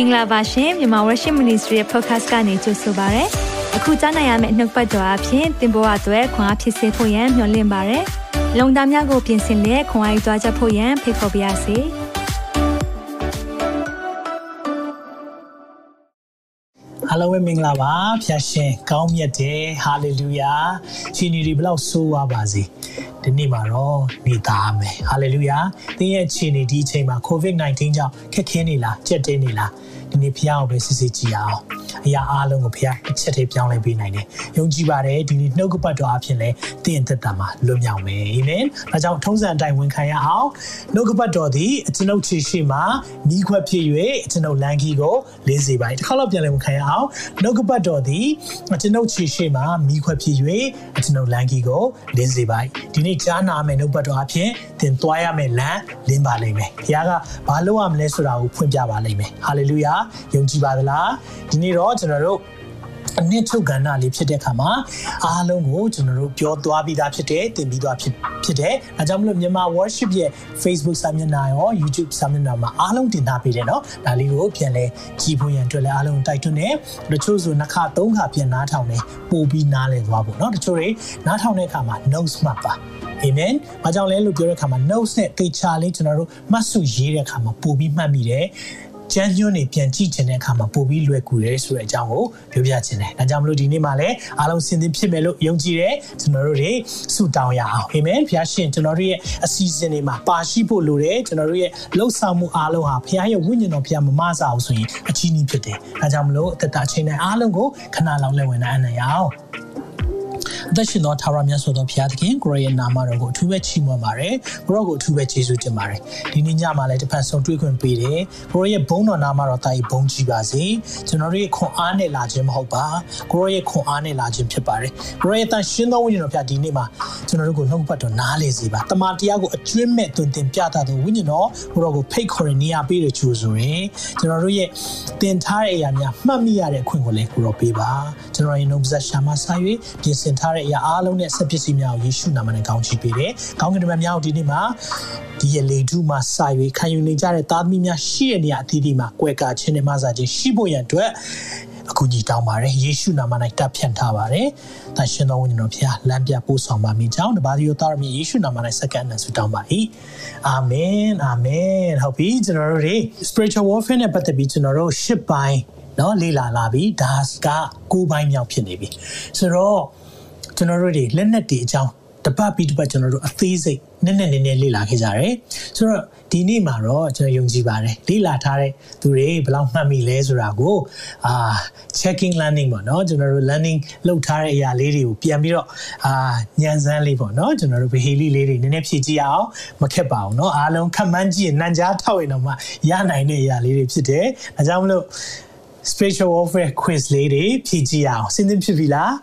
င်္ဂလာပါရှင်မြန်မာ Worship Ministry ရဲ့ podcast ကနေကြိုဆိုပါရစေ။အခုကြားနိုင်ရမယ့်နှုတ်ပတ်တော်အဖြစ်သင်ပေါ်အပ်ွယ်ခွန်အားဖြစ်စေဖို့ယံမျှဝင့်ပါရစေ။လုံတာများကိုပြင်ဆင်လက်ခွန်အားယူကြားချက်ဖို့ယံဖိတ်ခေါ်ပါရစေ။အားလုံးပဲမင်္ဂလာပါဖျာရှင်ကောင်းမြတ်တယ်ဟာလေလုယာရှင်ဒီဘလောက်ဆိုးရပါစေ ဒီနေ့မှာတော့နေသားမယ်ဟာလေလုယာသင်ရဲ့ခြေနေဒီအချိန်မှာ COVID-19 ကြောင့်ခက်ခဲနေလားကြက်တဲနေလားဒီနေ့ဖျားကိုပဲစစ်စစ်ကြည့်အောင် အရာအားလုံးကိုဖျားတစ်ချက်တည်းပြောင်းလဲပေးနိုင်တယ်ယုံကြည်ပါတယ်ဒီနေ့နှုတ်ကပတ်တော်အဖြစ်လဲသင်သက်တာမှာလွတ်မြောက်မယ်အာမင်ဒါကြောင့်ထုံးစံအတိုင်းဝန်ခံရအောင်နှုတ်ကပတ်တော်သည်အကျွန်ုပ်ခြေရှိမှာမိခွက်ဖြစ်၍အကျွန်ုပ်လမ်းကြီးကိုလင်းစေပါတစ်ခါတော့ပြန်လဲဝန်ခံရအောင်နှုတ်ကပတ်တော်သည်အကျွန်ုပ်ခြေရှိမှာမိခွက်ဖြစ်၍အကျွန်ုပ်လမ်းကြီးကိုလင်းစေပါဒီနေ့ကြားနာမယ်နှုတ်ပတ်တော်အဖြစ်သင်သွားရမယ်လမ်းလင်းပါလိမ့်မယ်ဘုရားကဘာလုပ်ရမလဲဆိုတာကိုဖွင့်ပြပါလိမ့်မယ်ဟာလေလုယာယုံကြည်ပါသလားဒီနေ့တော့ကျွန်တော်တို့အနှစ်ချုပ်ကဏ္ဍလေးဖြစ်တဲ့အခါမှာအားလုံးကိုကျွန်တော်တို့ပြောသွားပြီးသားဖြစ်တယ်တင်ပြီးသားဖြစ်ဖြစ်တယ်။ဒါကြောင့်မလို့မြန်မာ worship ရဲ့ Facebook စာမျက်နှာရော YouTube စာမျက်နှာမှာအားလုံးတင်ထားပေးတယ်နော်။ဒါလေးကိုပြန်လဲကြည့်ဖို့ရန်အတွက်လည်းအားလုံးတိုက်တွန်းတယ်။တချို့ဆိုနှစ်ခါသုံးခါပြန်နားထောင်တယ်ပို့ပြီးနားလည်သွားဖို့နော်။တချို့တွေနားထောင်တဲ့အခါမှာ notes မှတ်ပါ။ Amen ။ဘာကြောင့်လဲလို့ပြောတဲ့အခါမှာ notes နဲ့တေချာလေးကျွန်တော်တို့မှတ်စုရေးတဲ့အခါမှာပို့ပြီးမှတ်မိတယ်။ ကျန်းညွန့်နေပြန်ကြည့်ခြင်းတဲ့အခါမှာပို့ပြီးလွယ်ကူတယ်ဆိုတဲ့အကြောင်းကိုပြောပြခြင်းတယ်။ဒါကြောင့်မလို့ဒီနေ့မှာလည်းအားလုံးစင်သင်ဖြစ်မယ်လို့ယုံကြည်တယ်ကျွန်တော်တို့တွေဆုတောင်းရအောင်။အာမင်။ဘုရားရှင်ကျွန်တော်တို့ရဲ့အစီအစဉ်တွေမှာပါရှိဖို့လိုတယ်ကျွန်တော်တို့ရဲ့လှုပ်ဆောင်မှုအားလုံးဟာဘုရားရဲ့ဝိညာဉ်တော်ဘုရားမမဆအောင်ဆိုရင်အချီးနှီးဖြစ်တယ်။ဒါကြောင့်မလို့အသက်တာချိန်တိုင်းအားလုံးကိုခဏလောက်လက်ဝင်နိုင်အောင်။ အသက်ရှင်သောထာဝရမြတ်စွာသောဘုရားသခင်ကိုရရဲ့နာမတော်ကိုအထူးပဲချီးမွမ်းပါတယ်ကိုရောကိုအထူးပဲကျေးဇူးတင်ပါတယ်ဒီနေ့ညမှာလည်းတစ်ဖက်ဆုံးတွေ့ခွင့်ပေးတယ်ကိုရရဲ့ဘုန်းတော်နာမတော်တာကြီးဘုန်းကြီးပါစေကျွန်တော်တို့ရဲ့ခွန်အားနဲ့လာခြင်းမဟုတ်ပါကိုရောရဲ့ခွန်အားနဲ့လာခြင်းဖြစ်ပါတယ်ကိုရောရဲ့တန်ရှင်းသောဝိညာဉ်တော်ဘုရားဒီနေ့မှာကျွန်တော်တို့ကိုနှုတ်ပတ်တော်နားလေစေပါတမန်တရားကိုအကျွင့်မဲ့တွင်တင်ပြတာသောဝိညာဉ်တော်ကိုရောကိုဖိတ်ခေါ်ရနေရပေးတဲ့ကျူဆိုရင်ကျွန်တော်တို့ရဲ့တင်ထားတဲ့အရာများမှတ်မိရတဲ့အခွင့်ကိုလည်းကိုရောပေးပါကျွန်တော်ရဲ့နှုတ်ဆက်ရှာမဆာ၍ပြင်ဆင်ထားတဲ့အရာအားလုံးနဲ့ဆက်ပစ္စည်းများကိုယေရှုနာမနဲ့ကောင်းချီးပေးတယ်။ကောင်းကင်တမန်များကိုဒီနေ့မှာဒီရလေထုမှာစာ၍ခံယူနေကြတဲ့သားသမီးများရှိတဲ့နေရာအသီးသီးမှာကွယ်ကာခြင်းနဲ့မဆာခြင်းရှိဖို့ရန်အတွက်အခုညီတောင်းပါတယ်ယေရှုနာမ၌တပ်ဖြန့်ထားပါတယ်။တန်ရှင်တော်ဝိညာဉ်တော်ဖျားလမ်းပြပို့ဆောင်ပါမိကြောင်းတပါးဒီယောသားရမီယေရှုနာမ၌စက္ကန့်နဲ့ဆုတောင်းပါ၏။အာမင်အာမင်ဟုတ်ပြီကျွန်တော်တို့တွေ spiritual warfare နဲ့ပတ်သက်ပြီးကျွန်တော်တို့ရှစ်ပိုင်းနော်လေ့လာလာပြီဒါကကိုးပိုင်းမြောက်ဖြစ်နေပြီဆိုတော့ ကျွန်တော်တို့တွေလက်နက်တွေအကြောင်းတပတ်ပြီးတပတ်ကျွန်တော်တို့အသေးစိတ်နည်းနည်းနည်းနည်းလေ့လာခဲ့ကြတယ်ဆိုတော့ဒီနေ့မှာတော့ကျွန်တော်ယုံကြည်ပါတယ်လေ့လာထားတဲ့သူတွေဘယ်လောက်မှတ်မိလဲဆိုတာကိုအာ checking learning ပေါ့နော်ကျွန်တော်တို့ learning လုပ်ထားတဲ့အရာလေးတွေကိုပြန်ပြီးတော့အာညံစမ်းလေးပေါ့နော်ကျွန်တော်တို့ behavior လေးတွေနည်းနည်းဖြည့်ကြည့်အောင်မခက်ပါဘူးเนาะအားလုံးခက်မှန်းကြည့်ရင်နံကြားထောက်ရင်တော့မှရနိုင်တဲ့အရာလေးတွေဖြစ်တယ်ဒါကြောင့်မလို့ spiritual warfare quiz လေးတွေဖြည့်ကြည့်အောင်စဉ်းသင်ဖြစ်ပြီလား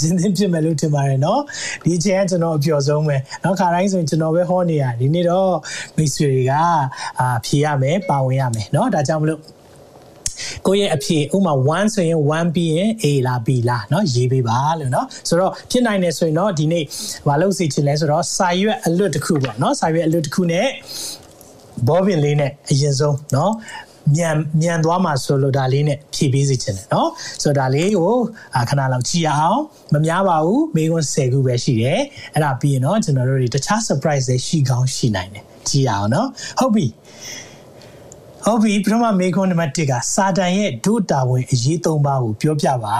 စဉ်းသင်ဖြစ်မယ်လို့ထင်ပါတယ်เนาะဒီအချိန်ကကျွန်တော်အပျော်ဆုံးပဲเนาะခါတိုင်းဆိုရင်ကျွန်တော်ပဲဟောနေရဒီနေ့တော့မိတ်ဆွေတွေကအာဖြည့်ရမယ်ပါဝင်ရမယ်เนาะဒါကြောင့်မလို့ကိုယ့်ရဲ့အဖြေဥမာ1ဆိုရင်1ပြီးရင် A လား B လားเนาะရေးပေးပါလို့เนาะဆိုတော့ဖြစ်နိုင်တယ်ဆိုရင်เนาะဒီနေ့မလုပ်စီချင်လဲဆိုတော့စာရွက်အလွတ်တစ်ခုပေါ့เนาะစာရွက်အလွတ်တစ်ခုနဲ့ဘောပင်လေးနဲ့အရင်ဆုံးเนาะ မြန်မြန်သွားမှာဆိုလို့ဒါလေးနဲ့ဖြည့်ပေးစီခြင်းတယ်နော်ဆိုတော့ဒါလေးကိုခဏလောက်ကြည့်အောင်မများပါဘူးမိကွန်း10ခုပဲရှိတယ်အဲ့ဒါပြီးရင်တော့ကျွန်တော်တို့တွေတခြား surprise တွေရှိကောင်းရှိနိုင်တယ်ကြည့်အောင်နော်ဟုတ်ပြီ ဟုတ်ပြီပထမမေခွန်းနံပါတ်1ကစာတန်ရဲ့ဒုတာဝန်အရေး၃ပါးကိုပြောပြပါ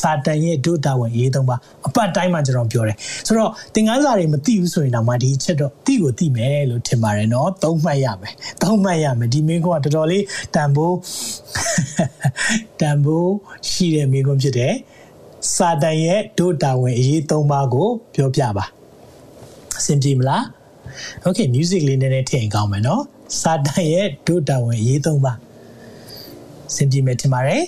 စာတန်ရဲ့ဒုတာဝန်အရေး၃ပါးအပတ်တိုင်းမှာကျွန်တော်ပြောတယ်ဆိုတော့သင်ခန်းစာတွေမသိဘူးဆိုရင်တော့မှဒီချက်တော့သိကိုသိမယ်လို့ထင်ပါတယ်နော်သုံးမှတ်ရမယ်သုံးမှတ်ရမယ်ဒီမေခွန်းကတော်တော်လေးတန်ဖိုးတန်ဖိုးရှိတဲ့မေခွန်းဖြစ်တယ်စာတန်ရဲ့ဒုတာဝန်အရေး၃ပါးကိုပြောပြပါအဆင်ပြေမလား okay music လေးနည်းနည်းထည့်ရင်ကောင်းမယ်နော် စာတန်ရဲ့ဒုတာဝန်ရေးသုံးပါစင်ပြေမယ်ထင်ပါတယ်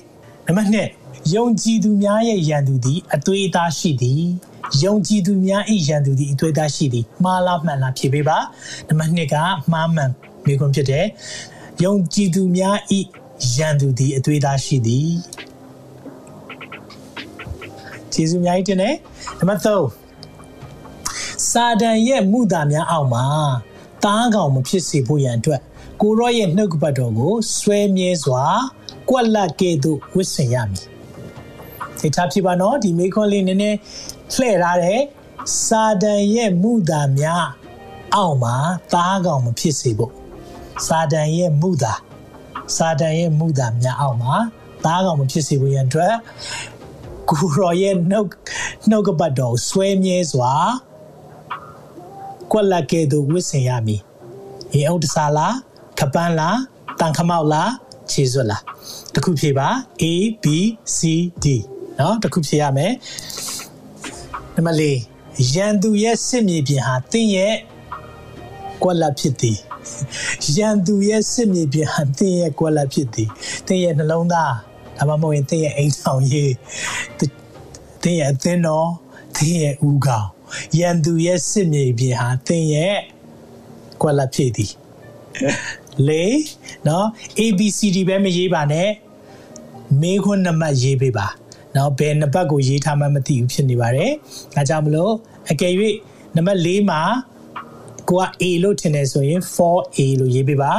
နံပါတ်2ယုံကြည်သူများရဲ့ယံသူသည်အသွေးအသားရှိသည်ယုံကြည်သူများ၏ယံသူသည်အသွေးသားရှိသည်မှားလားမှန်လားဖြေပေးပါနံပါတ်2ကမှားမှန်မိခွန်းဖြစ်တယ်ယုံကြည်သူများ၏ယံသူသည်အသွေးသားရှိသည်ကျေးဇူးအများကြီးတင်တယ်နံပါတ်3စာဒန်ရဲ့မှုသားများအောက်မှာ တားကောင်မဖြစ်စေဖို့ရန်အတွက်ကိုရော့ရဲ့နှုတ်ကပတ်တော်ကိုဆွဲမြဲစွာကွက်လက်ကဲ့သို့ဝစ်ဆင်ရမည်စိတ်ထားဖြစ်ပါနော်ဒီမိခွန်းလေးနည်းနည်းလှည့်ထားတဲ့စာတန်ရဲ့မူတာများအောက်မှာသားကောင်မဖြစ်စေဖို့စာတန်ရဲ့မူတာစာတန်ရဲ့မူတာများအောက်မှာသားကောင်မဖြစ်စေဖို့ရန်အတွက်ကိုရောရဲ့နှုတ်နှုတ်ကပတ်တော်ဆွဲမြဲစွာ ကွက်လက်ကဲ့သို့ဝစ်ဆင်ရမည်ရေအုပ်တစားလားခပန်းလားတန်ခမောက်လားခြေစွပ်လားတခုဖြေပါ A B C D เนาะတခုဖြေရမယ်နံပါတ်၄ရန်သူရဲ့စစ်မြေပြင်ဟာတင်းရဲ့ကွက်လက်ဖြစ်သည်ရန်သူရဲ့စစ်မြေပြင်ဟာတင်းရဲ့ကွက်လက်ဖြစ်သည်တင်းရဲ့နှလုံးသားဒါမှမဟုတ်ရင်တင်းရဲ့အိမ်ဆောင်ရေးတင်းရဲ့အသင်းတော်တင်းရဲ့ဦးခေါင်း ရန်သူရဲ့စစ်မြေပြင်ဟာတင်းရဲ့ကွက်လက်ဖြစ်သည်လေနော် ABCD ပဲမရေးပါနဲ့မေးခွန်းနံပါတ်ရေးပေးပါနော်ဘယ်နံပါတ်ကိုရေးထားမှမသိဘူးဖြစ်နေပါတယ်ဒါကြောင့်မလို့အကယ်၍နံပါတ်၄မှာကိုက A လို့ထင်တယ်ဆိုရင် 4A လို့ရေးပေးပါ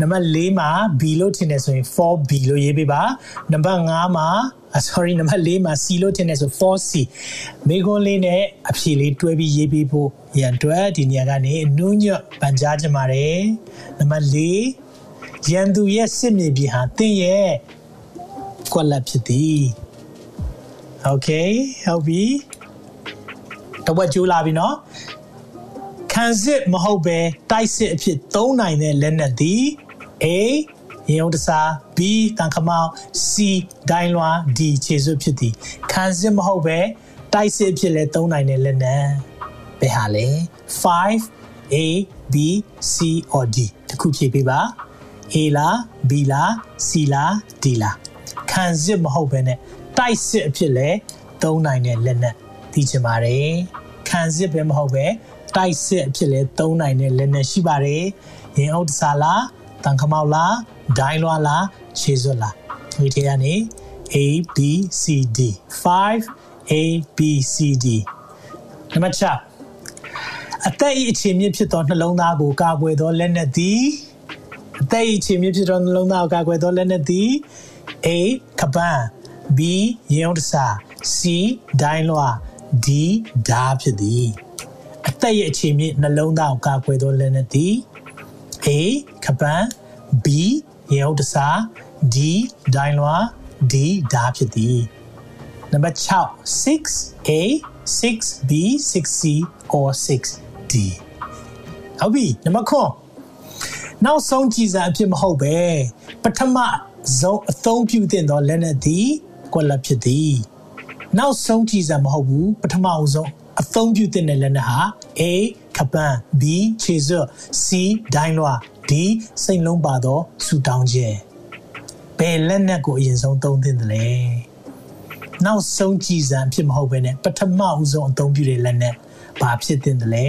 နံပါတ်၄မှာ B လို့ထင်တယ်ဆိုရင် 4B လို့ရေးပေးပါနံပါတ်5မှာ sorry နံပါတ်၄မှာ C လို့ထင်တယ်ဆို 4C မိခွန်းလေးနဲ့အဖြေလေးတွဲပြီးရေးပေးဖို့ရန်အတွက်ဒီနေရာကနေနူးညွတ်ပန်ကြားကြပါရယ်နံပါတ်၄ရန်သူရဲ့စစ်မြေပြင်ဟာတင်းရဲ့ကွက်လက်ဖြစ်သည်โอเคဟုတ်ပြီတော့ဘကျိုးလာပြီเนาะခံစစ်မဟုတ်ပဲတိုက်စစ်အဖြစ်သုံးနိုင်တဲ့လက်နက်သည် A ရေုံတစား B တန်ခမောင်း C ဒိုင်းလွာ D ခြေစွပ်ဖြစ်သည်ခံစစ်မဟုတ်ပဲတိုက်စစ်အဖြစ်လည်းသုံးနိုင်တဲ့လက်နက်ဘယ်ဟာလဲ5 A B C or D တခုဖြေပေးပါ A လား B လား C လား D လားခံစစ်မဟုတ်ပဲနဲ့တိုက်စစ်အဖြစ်လဲသုံးနိုင်တဲ့လက်နက်သိချင်ပါတယ်ခံစစ်ပဲမဟုတ်ပဲတိုက်စစ်အဖြစ်လဲသုံးနိုင်တဲ့လက်နက်ရှိပါတယ်ရင်အုပ်တစားလားတန်ခမောက်လား ဒိုင်းလွားလားခြေစွပ်လားဒီထဲကနေ A B C D 5 A B C D နံပါတ်6အသက်၏အခြေမြင့်ဖြစ်သောနှလုံးသားကိုကာကွယ်သောလက်နက်သည်အသက်၏အခြေမြင့်ဖြစ်သောနှလုံးသားကိုကာကွယ်သောလက်နက်သည် A ကပန်း B ရေုံတစာ C ဒိုင်းလွာ D ဓာဖြစ်သည်အသက်ရဲ့အခြေမြင့်နှလုံးသားကိုကာကွယ်သောလက်နက်သည် A ကပန်း B ရေုံတစာ D ဒိုင်းလွာ D ဓာဖြစ်သည်နံပါတ်6 6A 6B 6C or 6D ဟုတ်ပြီနံပါတ်9နောက်ဆုံးကြည်စံအဖြစ်မဟုတ်ပဲပထမဆုံးအသုံးပြုသင့်သောလက်နက်သည်ကွက်လက်ဖြစ်သည်နောက်ဆုံးကြည်စံမဟုတ်ဘူးပထမအဆုံးအသုံးပြုသင့်တဲ့လက်နက်ဟာ A ခပန်း B ခြေစွပ် C ဒိုင်းလွာ D စိတ်လုံးပါသောဆူတောင်းခြင်းဘယ်လက်နက်ကိုအရင်ဆုံးသုံးသင့်တယ်လဲနောက်ဆုံးကြည်စံဖြစ်မဟုတ်ဘဲနဲ့ပထမဦးဆုံးအသုံးပြုတဲ့လက်နက်ဘာဖြစ်သင့်တယ်လဲ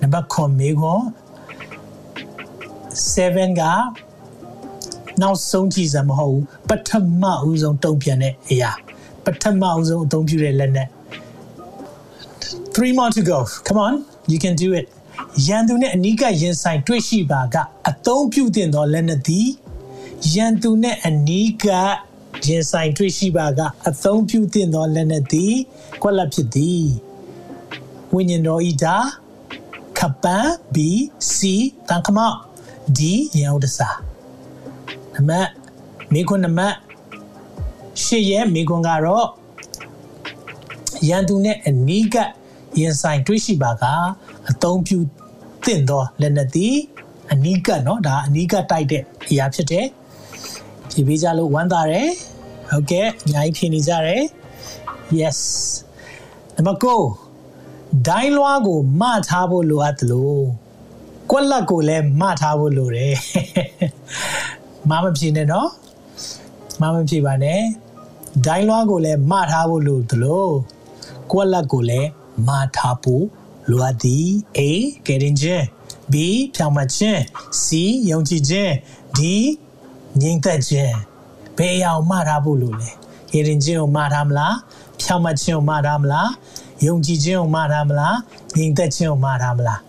နံပါတ်9မေခွန်7ကနောက်ဆုံးကြည်စံမဟုတ်ဘူးပထမဦးဆုံးတုံ့ပြန်တဲ့အရာပထမဦးဆုံးအသုံးပြုတဲ့လက်နက်3 more to go come on you can do it ရန်သူနဲ့အနီးကပ်ရင်ဆိုင်တွေ့ရှိပါကအသုံးပြုတင်သောလက်နက်သည်ရန်သူနဲ့အနီးကပ်ရင်ဆိုင်တွေ့ရှိပါကအသုံးပြုတင်သောလက်နက်သည်ကွက်လက်ဖြစ်သည်ဝိညာဉ်တော်ဤဒါခပန် B C တန်ခမောက် D ရန်ဥဒစာနမမိခွန်းနမရှေ့ရဲ့မိခွန်းကတော့ရန်သူနဲ့အနီးကပ်ရင်ဆိုင်တွေ့ရှိပါကအသုံးပြု သင့်သောလက်နက်သည်အနီးကပ်နော်ဒါအနီးကပ်တိုက်တဲ့အရာဖြစ်တယ်။ဒီပေးကြလို့ဝမ်းသာတယ်။ဟုတ်ကဲ့အများကြီးဖြေနေကြတယ်။ Yes နံပါတ်9ဒိုင်းလွားကိုမထားဖို့လိုအပ်သလိုကွက်လက်ကိုလည်းမထားဖို့လိုတယ်။မမဖြေနဲ့နော်။မမဖြေပါနဲ့။ဒိုင်းလွားကိုလည်းမထားဖို့လိုသလိုကွက်လက်ကိုလည်းမထားဖို့ လိုအပ်သည် A ကရင်ချင်း B ဖြောင်မခြင်း C ယုံကြည်ခြင်း D ငြိမ်သက်ခြင်းဘယ်အရာကိုမှားထားဖို့လိုလဲကရင်ချင်းကိုမှားထားမလားဖြောင်မခြင်းကိုမှားထားမလားယုံကြည်ခြင်းကိုမှားထားမလားငြိမ်သက်ခြင်းကိုမှားထားမလား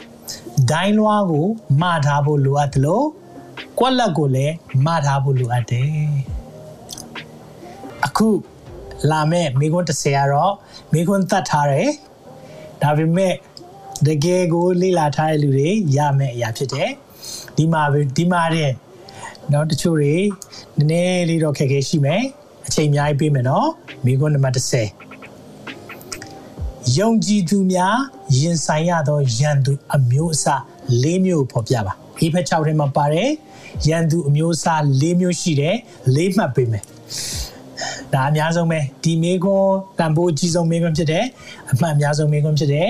ဒိုင်းလွားကိုမှားထားဖို့လိုအပ်တယ်လို့ကွက်လက်ကိုလည်းမှားထားဖို့လိုအပ်တယ်အခုလာမဲ့မိကွန်း30ကတော့မိကွန်းတတ်ထားတယ်ဒါပေမဲ့ တကယ်ကိုလေ့လာထားတဲ့လူတွေရမယ့်အရာဖြစ်တယ်ဒီမှာဒီမှာတဲ့เนาะတချို့တွေနည်းနည်းလေးတော့ခက်ခဲရှိမယ်အချိန်အများကြီးပေးမယ်เนาะမိကွန်းနံပါတ်30ယုံကြည်သူများရင်ဆိုင်ရသောယံသူအမျိုးအစား၄မျိုးပေါ်ပြပါဟေဖက်6ထဲမှာပါတယ်ယံသူအမျိုးအစား၄မျိုးရှိတယ်၄မှတ်ပေးမယ်ဒါအများဆုံးပဲဒီမေကွန်တန်ဖိုးအကြီးဆုံးမေကွန်ဖြစ်တယ်အမှတ်အများဆုံးမေကွန်ဖြစ်တယ်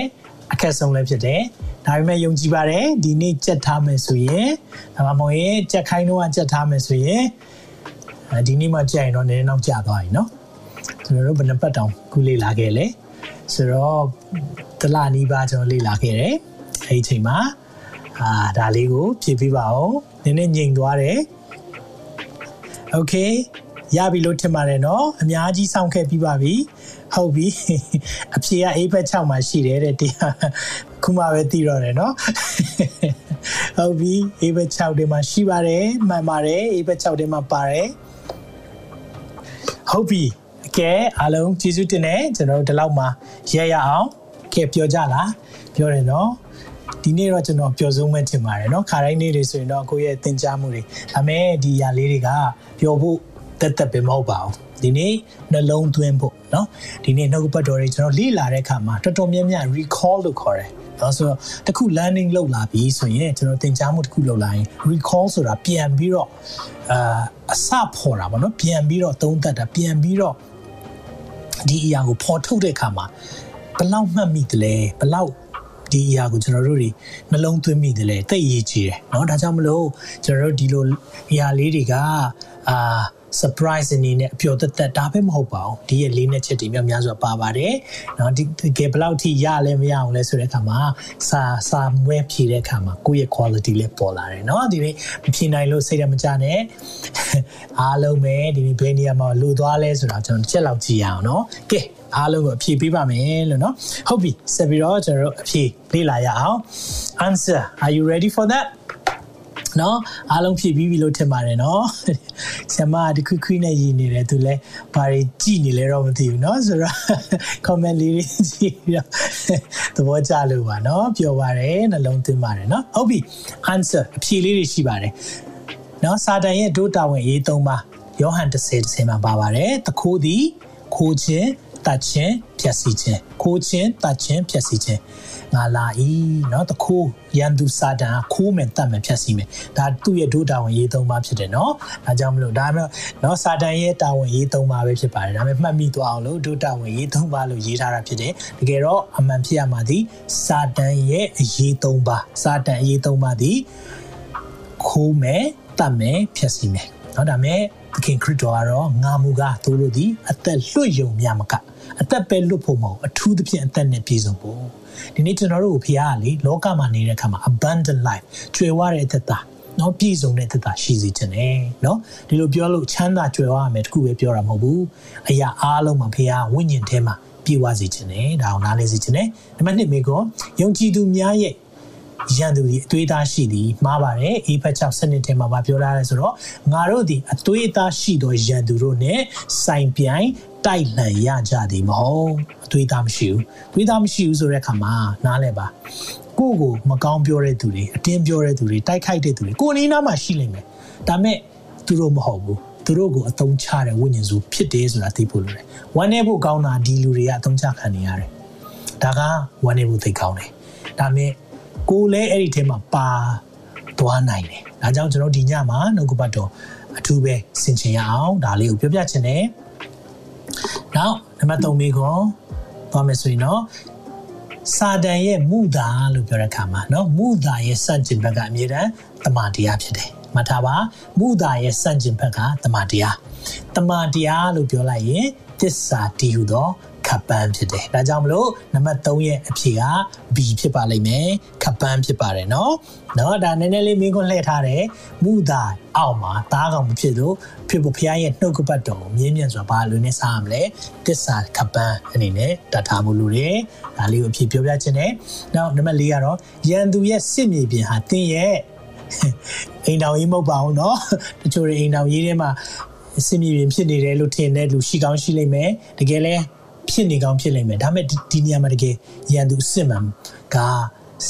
အခက်ဆုံးလည်းဖြစ်တယ်ဒါပေမဲ့ယုံကြည်ပါတယ်ဒီနေ့ကြက်ထားမယ်ဆိုရင်ဒါမှမဟုတ်ရင်ကြက်ခိုင်းတော့ကြက်ထားမယ်ဆိုရင်ဒီနေ့မှကြက်ရင်တော့နည်းနည်းနောက်ကျသွားပြီเนาะကျွန်တော်တို့ဘယ်နှပတ်တောင်ခုလေးလာခဲ့လဲဆိုတော့တလနီးပါးကျွန်တော်လေ့လာခဲ့တယ်အဲဒီအချိန်မှာအာဒါလေးကိုဖြည့်ပေးပါအောင်နည်းနည်းငြိမ်သွားတယ်โอเคရပြီလို့ထင်ပါတယ်เนาะအများကြီးစောင့်ခဲ့ပြီးပါပြီ ဟုတ်ပြီအဖြေက A ဘက်6မှာရှိတယ်တဲ့တရားခုမှပဲသိတော့တယ်เนาะဟုတ်ပြီ A ဘက်6ထဲမှာရှိပါတယ်မှန်ပါတယ် A ဘက်6ထဲမှာပါတယ်ဟုတ်ပြီကဲအားလုံးကျေးဇူးတင်တယ်ကျွန်တော်တို့ဒီလောက်မှာရဲရအောင်ကဲပြောကြလားပြောတယ်နော်ဒီနေ့တော့ကျွန်တော်ပျော်ဆုံးမဲ့ထင်ပါတယ်เนาะခါတိုင်းနေ့တွေဆိုရင်တော့ကိုယ့်ရဲ့သင်ကြားမှုတွေဒါပေမဲ့ဒီຢာလေးတွေကပျော်ဖို့ တက်တက်ပဲမဟုတ်ပါဘူးဒီနေ့နှလုံးသွင်းဖို့เนาะဒီနေ့နှုတ်ပတ်တော်တွေကျွန်တော်လေ့လာတဲ့အခါမှာတော်တော်များများ recall လို့ခေါ်တယ်နော်ဆိုတော့တခု learning လုပ်လာပြီဆိုရင်ကျွန်တော်သင်ကြားမှုတခုလုပ်လာရင် recall ဆိုတာပြန်ပြီးတော့အာအစဖော်တာပေါ့နော်ပြန်ပြီးတော့သုံးသပ်တာပြန်ပြီးတော့ဒီအရာကိုဖော်ထုတ်တဲ့အခါမှာဘလောက်မှတ်မိတယ်လဲဘလောက်ဒီအရာကိုကျွန်တော်တို့တွေနှလုံးသွင်းမိတယ်လဲတိတ်ရေးကြည့်တယ်เนาะဒါကြောင့်မလို့ကျွန်တော်တို့ဒီလိုအရာလေးတွေကအာ surprise အနေနဲ့အပျော်သက်သက်ဒါပဲမဟုတ်ပါဘူးဒီရဲ့လေးနဲ့ချက်တွေမြောက်များစွာပါပါတယ်နော်ဒီတကယ်ဘလောက်ထိရလဲမရအောင်လဲဆိုတဲ့အခါမှာစာစာမွဲဖြေတဲ့အခါမှာကိုယ့်ရဲ့ quality လည်းပေါ်လာတယ်နော်ဒီနေ့မဖြေနိုင်လို့စိတ်ထဲမကြနဲ့အားလုံးပဲဒီနေ့ဘယ်နေရာမှာလိုသွားလဲဆိုတာကျွန်တော်တစ်ချက်လောက်ကြည့်ရအောင်နော်ကဲအားလုံးကိုအဖြေပေးပါမယ်လို့နော်ဟုတ်ပြီဆက်ပြီးတော့ကျွန်တော်တို့အဖြေလေ့လာရအောင် answer are you ready for that နော်အားလုံးဖြည့်ပြီးပြီလို့ထင်ပါတယ်နော်ဆရာမတခုခွနဲ့ရည်နေတယ်သူလဲဘာတွေကြည်နေလဲတော့မသိဘူးနော်ဆိုတော့ comment လေးတွေကြည့်ပြီးတော့သဘောကျလို့ပါနော်ပြောပါတယ်နှလုံးသွင်းပါတယ်နော်ဟုတ်ပြီ answer အဖြေလေးတွေရှိပါတယ်နော်စာတန်ရဲ့ဒုတာဝင်ရေးသုံးပါယောဟန်30 30မှာပါပါတယ်တခိုးသည်ခိုးခြင်းတတ်ခြင်းဖြည့်ဆည်းခြင်းခိုးခြင်းတတ်ခြင်းဖြည့်ဆည်းခြင်း ငါလာဤเนาะတခိုးရန်သူစာတန်ခိုးမယ်တတ်မယ်ဖြတ်စီမယ်ဒါသူ့ရဲ့ဒုတာဝန်ရေးသုံးပါဖြစ်တယ်เนาะဒါကြောင့်မလို့ဒါမှเนาะစာတန်ရဲ့တာဝန်ရေးသုံးပါပဲဖြစ်ပါတယ်ဒါပေမဲ့မှတ်မိသွားအောင်လို့ဒုတာဝန်ရေးသုံးပါလို့ရေးထားတာဖြစ်တယ်တကယ်တော့အမှန်ဖြစ်ရမှာဒီစာတန်ရဲ့အရေးသုံးပါစာတန်အရေးသုံးပါဒီခိုးမယ်တတ်မယ်ဖြတ်စီမယ်เนาะဒါမဲ့သခင်ခရစ်တော်ကတော့ငါမူကားသူတို့သည်အသက်လွတ်ယုံမြမကအသက်ပဲလွတ်ဖို့မဟုတ်အထူးသဖြင့်အသက်နဲ့ပြည့်စုံဖို့ ဒီနေ့ကျွန်တော်တို့ကိုဖခင်ကလေလောကမှာနေတဲ့အခါမှာ abundant life ကျွယ်ဝတဲ့အသက်တာနော်ပြည့်စုံတဲ့သက်တာရှိစေခြင်းနဲ့နော်ဒီလိုပြောလို့ချမ်းသာကြွယ်ဝရမယ်တခုပဲပြောတာမဟုတ်ဘူးအရာအားလုံးမှာဖခင်ဝိညာဉ်ထဲမှာပြည့်ဝစေခြင်းနဲ့ဒါအောင်နားလည်စေခြင်းနဲ့နံပါတ်1မိကောယုံကြည်သူများရဲ့ရန်သူဒီအသွေးသားရှိသည်မှားပါတယ်အေဖက်6စနစ်ထဲမှာပြောထားတယ်ဆိုတော့ငါတို့ဒီအသွေးသားရှိသောရန်သူတို့ ਨੇ စိုင်ပြိုင် တိုက်လှန်ရကြသည်မဟုတ်အသွေးသားမရှိဘူးအသွေးသားမရှိဘူးဆိုတဲ့အခါမှာနားလဲပါကိုယ့်ကိုမကောင်းပြောတဲ့သူတွေအတင်းပြောတဲ့သူတွေတိုက်ခိုက်တဲ့သူတွေကိုယ်နေနားမှာရှိလိမ့်မယ်ဒါမဲ့သူတို့မဟုတ်ဘူးသူတို့ကိုအသုံးချတဲ့ဝိညာဉ်စုဖြစ်တယ်ဆိုတာသိဖို့လိုတယ်ဝမ်းနေဖို့ကောင်းတာဒီလူတွေကအသုံးချခံနေရတယ်ဒါကဝမ်းနေဖို့သိကောင်းတယ်ဒါမဲ့ကိုလည်းအဲ့ဒီထဲမှာပါသွားနိုင်တယ်ဒါကြောင့်ကျွန်တော်ဒီညမှာနှုတ်ကပတ်တော်အထူးပဲဆင်ခြင်ရအောင်ဒါလေးကိုပြောပြချင်တယ် နောက်နံပါတ်3မိခွန်သွားမယ်ဆိုရင်တော့စာတန်ရဲ့မူတာလို့ပြောတဲ့အခါမှာเนาะမူတာရဲ့စန့်ကျင်ဘက်ကအမြဲတမ်းတမန်တရားဖြစ်တယ်မှတ်ထားပါမူတာရဲ့စန့်ကျင်ဘက်ကတမန်တရားတမန်တရားလို့ပြောလိုက်ရင်တစ္ဆာတည်ဟူသော ခပန်းဖြစ်တယ်။ဒါကြောင့်မလို့နံပါတ်3ရဲ့အဖြေက B ဖြစ်ပါလိမ့်မယ်။ခပန်းဖြစ်ပါတယ်နော်။နော်ဒါနည်းနည်းလေးမင်းခွန်းလှည့်ထားတယ်။မူတာအောက်မှာသားကောင်မဖြစ်လို့ဖြစ်ဖို့ဖခင်ရဲ့နှုတ်ကပတ်တော်ကိုမြင်းမြတ်စွာဘာလို့နဲ့စားရမလဲ။တစ္ဆာခပန်းအနေနဲ့တတ်ထားမှုလို့ရတယ်။ဒါလေးကိုအဖြေပြောပြခြင်းနဲ့နောက်နံပါတ်4ကတော့ရန်သူရဲ့စစ်မြေပြင်ဟာတင်းရဲ့အိမ်တော်ကြီးမဟုတ်ပါဘူးเนาะတချို့တွေအိမ်တော်ကြီးထဲမှာ စင်မြေပြင်ဖြစ်နေတယ်လို့ထင်တဲ့လူရှိကောင်းရှိလိမ့်မယ်တကယ်လဲ ဖြစ်နေကောင်းဖြစ်လိမ့်မယ်ဒါပေမဲ့ဒီနေရာမှာတကယ်ရန်သူအစ်စ်မှန်က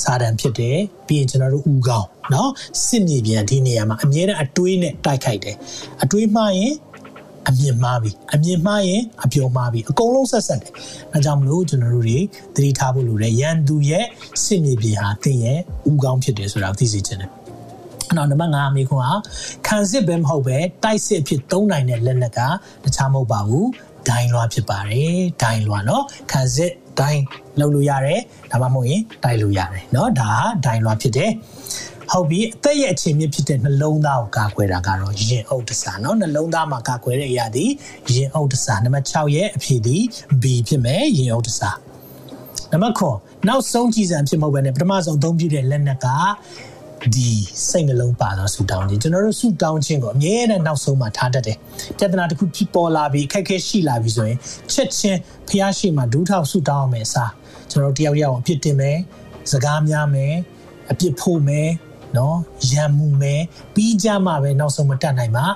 စာတန်ဖြစ်တယ်ပြီးရင်ကျွန်တော်တို့ဥကောင်းเนาะစစ်မြေပြင်ဒီနေရာမှာအမြဲတမ်းအတွေးနဲ့တိုက်ခိုက်တယ်အတွေးမှရင်အမြင်မှားပြီအမြင်မှားရင်အပြောမှားပြီအကုန်လုံးဆက်ဆက်တယ်အဲကြောင့်မလို့ကျွန်တော်တို့တွေသတိထားဖို့လိုတယ်ရန်သူရဲ့စစ်မြေပြင်ဟာသင်ရဲ့ဥကောင်းဖြစ်တယ်ဆိုတာသိစေချင်တယ်နောက်နံပါတ်5အမေခွန်ဟာခံစစ်ပဲမဟုတ်ပဲတိုက်စစ်အဖြစ်သုံးနိုင်တဲ့လက်နက်ကတခြားမဟုတ်ပါဘူး ဒိုင်းလွားဖြစ်ပါတယ်ဒိုင်းလွားเนาะခံစစ်ဒိုင်းလုပ်လို့ရတယ်ဒါမှမဟုတ်ရင်တိုက်လို့ရတယ်เนาะဒါဟာဒိုင်းလွားဖြစ်တယ်ဟုတ်ပြီအသက်ရဲ့အခြေမြစ်ဖြစ်တဲ့နှလုံးသားကိုကာကွယ်တာကတော့ရင်အုပ်တစားเนาะနှလုံးသားမှာကာကွယ်တဲ့အရာဒီရင်အုပ်တစားနံပါတ်6ရဲ့အဖြစ်ဒီ B ဖြစ်မယ်ရင်အုပ်တစားနံပါတ်9နောက်ဆုံးကြည်စံဖြစ်မဟုတ်ဘဲနဲ့ပထမဆုံးအသုံးပြုတဲ့လက်နက်က ဒီစိတ်နှလုံးပါသောဆူတောင်းခြင်းကျွန်တော်တို့ဆူတောင်းခြင်းကိုအမြဲတမ်းနောက်ဆုံးမှထားတတ်တယ်။ပြဿနာတစ်ခုဖြစ်ပေါ်လာပြီးအခက်အခဲရှိလာပြီးဆိုရင်ချက်ချင်းဖျားရှိမှဒူးထောက်ဆူတောင်းအောင်မယ်အစားကျွန်တော်တို့တယောက်ယောက်အပြစ်တင်မယ်စကားများမယ်အပြစ်ဖို့မယ်နော်ရံမှုမယ်ပြီးကြမှာပဲနောက်ဆုံးမတတ်နိုင်မှာ